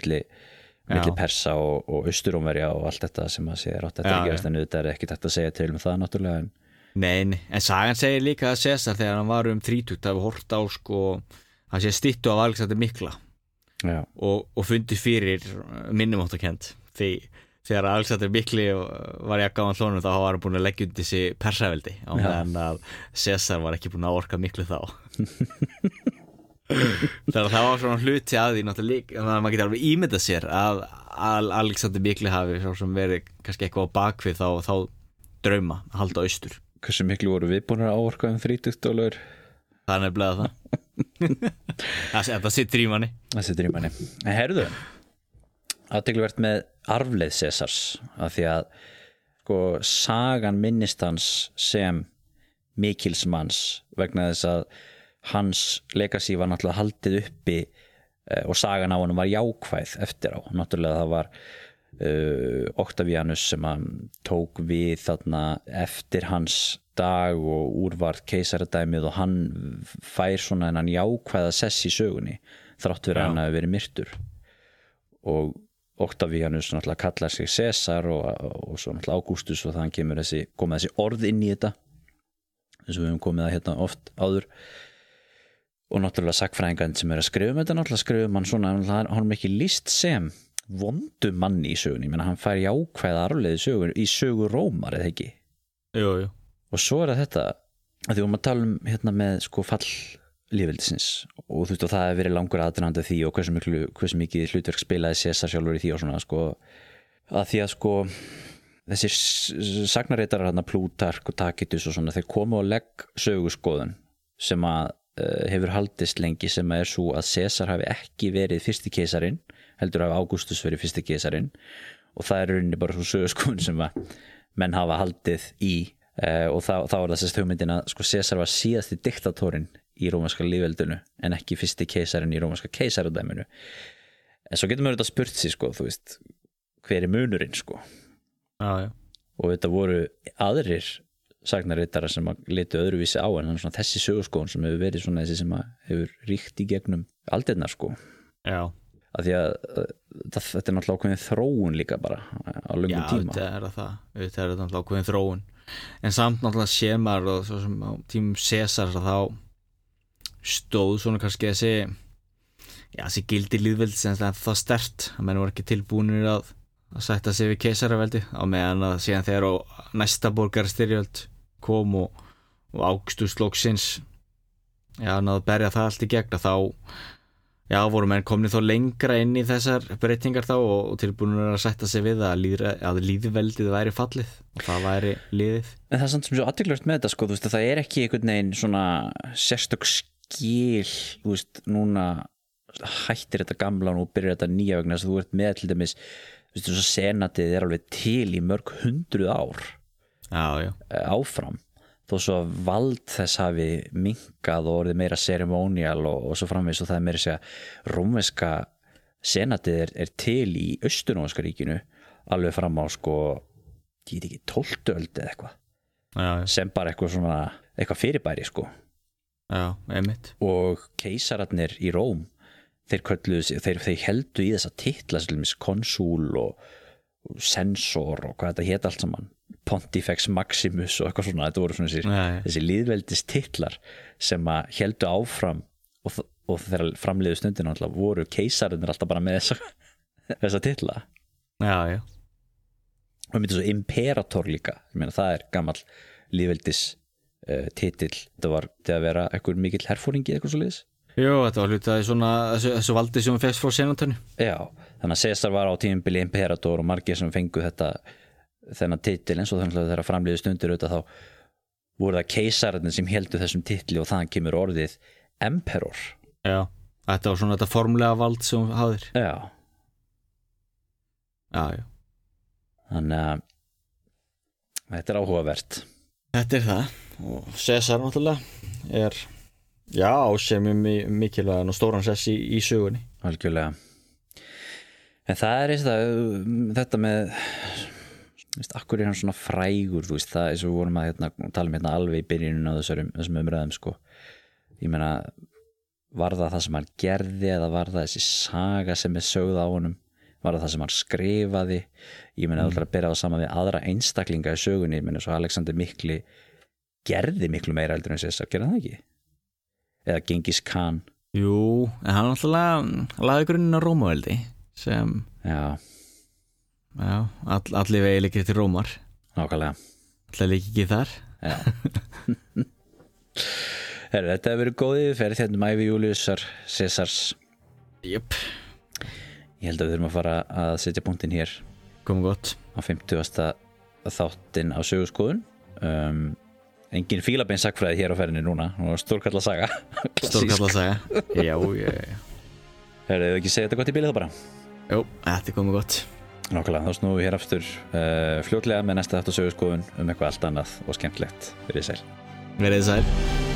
milli, milli Já. persa og, og austurómverja og allt þetta sem að sé rátt þetta já. en þetta er ekki tægt að segja til um það náttúrulega en Nei, nei, en sagan segir líka að Cæsar þegar hann var um 30 hafi hort á sko hann sé stýttu af Alexander Mikla. Og, og fundi fyrir minnumáttakend því þegar Alexander Mikli var í að gáðan hlónum þá var hann búin að leggja undir sig persaveldi á meðan að Cæsar var ekki búin að orka miklu þá þannig að það var svona hluti að því þannig að maður getur alveg ímyndað sér að Al Alexander Mikli hafi verið kannski eitthvað á bakvið þá, þá drauma að halda austur. Hversu miklu voru viðbúinir að áorka um 30 dólur það er nefnilega það. Það, það sittur í. Manni þessi drýmanni en herðu aðtegluvert með arfleið Cæsars af því að sko, sagan minnist hans sem mikilsmanns vegna þess að hans legacy var náttúrulega haldið uppi eh, og sagan á hann var jákvæð eftir á. Náttúrulega það var uh, Octavianus sem hann tók við þarna eftir hans dag og úrvart keisaradæmið og hann fær svona hennan jákvæða sess í sögunni þrátt að hann hafi verið myrtur. Og Octavianus náttúrulega kallar sig Cæsar og, og svo náttúrulega Augustus og þannig kemur þessi, komið þessi orð inn í þetta eins og við höfum komið að hérna oft áður og náttúrulega sakfræðingan sem er að skrifa um þetta náttúrulega skrifa um hann svona hann hann er ekki list sem vondu manni í sögunni, ég meina hann fær jákvæða arfleði í sögur, í sögur Rómar eða ekki? Jú, jú. og svo er þetta að því vorum að tala um hérna með sko fall lífveldisins og þú veist og það hefur verið langur aðdraðandi því og hversu, miklu, hversu mikið hlutverk spilaði César sjálfur í því og svona sko. Að því að sko þessir sagnareitar hérna Plutark og Tacitus og svona þeir komu og legg söguskoðun sem að hefur haldist lengi sem að er svo að César hafi ekki verið fyrsti keisarin heldur hafi Augustus verið fyrsti keisarin og það er rauninni bara svo söguskoðun sem að menn hafa haldið í uh, og þá, er það sérst hugmyndin að sko César var síðasti diktatórin í rómanska lífveldinu en ekki fyrsti keisarin í rómanska keisaradæminu. En svo getur maður þetta spurt sig sko, þú veist hver er munurinn sko? Já, já. og þetta voru aðrir sagnarittara sem að litu öðruvísi á en svona þessi sögurskóðun sem hefur verið svona þessi sem að hefur ríkt í gegnum aldirnar sko. Já. af því að uh, það, þetta er náttúrulega ákveðin þróun líka bara á Já, löngum tíma. þetta er það. Þetta er náttúrulega ákveðin þróun. En samt náttúrulega sé maður og svo sem á tímum César þá stóð svona kannski þessi já, þessi gildi líðveldi sem það stert að menn voru ekki tilbúinir að, að setja sig við keisaraveldi á meðan að síðan þegar á næsta borgarstyrjöld kom og, og Águstus Lóksins já, náðu berja það allt í gegn að þá Já, voru menn komni þó lengra inn í þessar breytingar þá og, og tilbúinur að setja sig við að, líðra, að líðveldið væri fallið og það væri liðið. En það er samt sem svo aðtilvægt með þetta sko, þú veist að það er ekki einhvern veginn svona sérstök skil þú veist, núna hættir þetta gamla og byrjar þetta nýja vegna þess að þú ert með til dæmis að senatið er alveg til í mörg hundruð ár. Já, já, eh, áfram. Þó svo að vald þess hafi minkað og orðið meira ceremonial og, og svo framvegis og það er meira að segja rómveska senatið er, er til í austunóðska ríkinu alveg fram á sko ég veit ekki, tóltu öld eða eitthvað. Sem bara eitthvað svona eitthvað fyrirbæri sko. Já, og keisararnir í Róm þeir kölluðu þeir, þeir heldu í þessa titla konsúl og, og sensor og hvað þetta hétt allt saman. Pontifex Maximus og eitthvað svona þetta voru svona já. þessi líðveldis titlar sem að heldu áfram og, og þegar framliðu stundin alltaf voru keisararnir alltaf bara með þessa, þessa titla. Já, já, og myndi svo imperator líka. Meina það er gamall líðveldis uh, titill þetta var til að vera eitthvað mikill herfóringi eitthvað svo liðis Jú, þetta var hlutað í svona þessu, þessu valdi sem við fegst frá senatönu Já, þannig að Cæsar var á tímubili imperator og margir sem fengu þetta þennan titil eins og þannig að þeirra framliðu stundir auðvitað þá voru það keisararnir sem heldu þessum titli og þannig kemur orðið emperor. Já, þetta var svona þetta formlega vald sem við hafðir. Já, Já, já, þannig að þetta er áhugavert. Þetta er það. Og Cæsar náttúrulega er já, sem er mi- mikilvægan og stóran sess í, í sögunni algjörlega en það er og það þetta með veist, akkur er hann svona frægur veist, það er svo vorum að hérna, tala um hérna alveg í byrjunum á þessum, þessum umræðum sko. ég meina var það það sem hann gerði eða var það þessi saga sem er sögð á honum var það það sem hann skrifaði ég meina mm. að bera það saman við aðra einstaklinga í sögunni, ég meina svo Alexander Mikli gerði miklu meira heldur en Cæsar, gerði hann það ekki? Eða Genghis Khan. Jú, en hann náttúrulega laði grunninn á Rómaveldi sem, já, já, all, allir vegi líkir til Rómar. Nákvæmlega. Allir líkir ekki þar. Heru, Þetta hefur verið góðið fyrir hérna um æfi Júliusar Cæsars Jöp, Ég held að við þurfum að fara að setja punktin hér. Komið gott. Á 50. þáttin á sögurskoðun um, Engin fílabein sakfræði hér á ferðinni núna. Stórkalla saga. Stórkall að segja Já, já, já. Herðu, hefur ekki segja þetta gott í bílið þá bara? Jú, þetta er komið gott. Nákvæmlega, þá snúum við hér aftur uh, fljótlega með næsta á sögurskoðun um eitthvað allt annað og skemmtilegt. Fyrir sæl. Verið sæl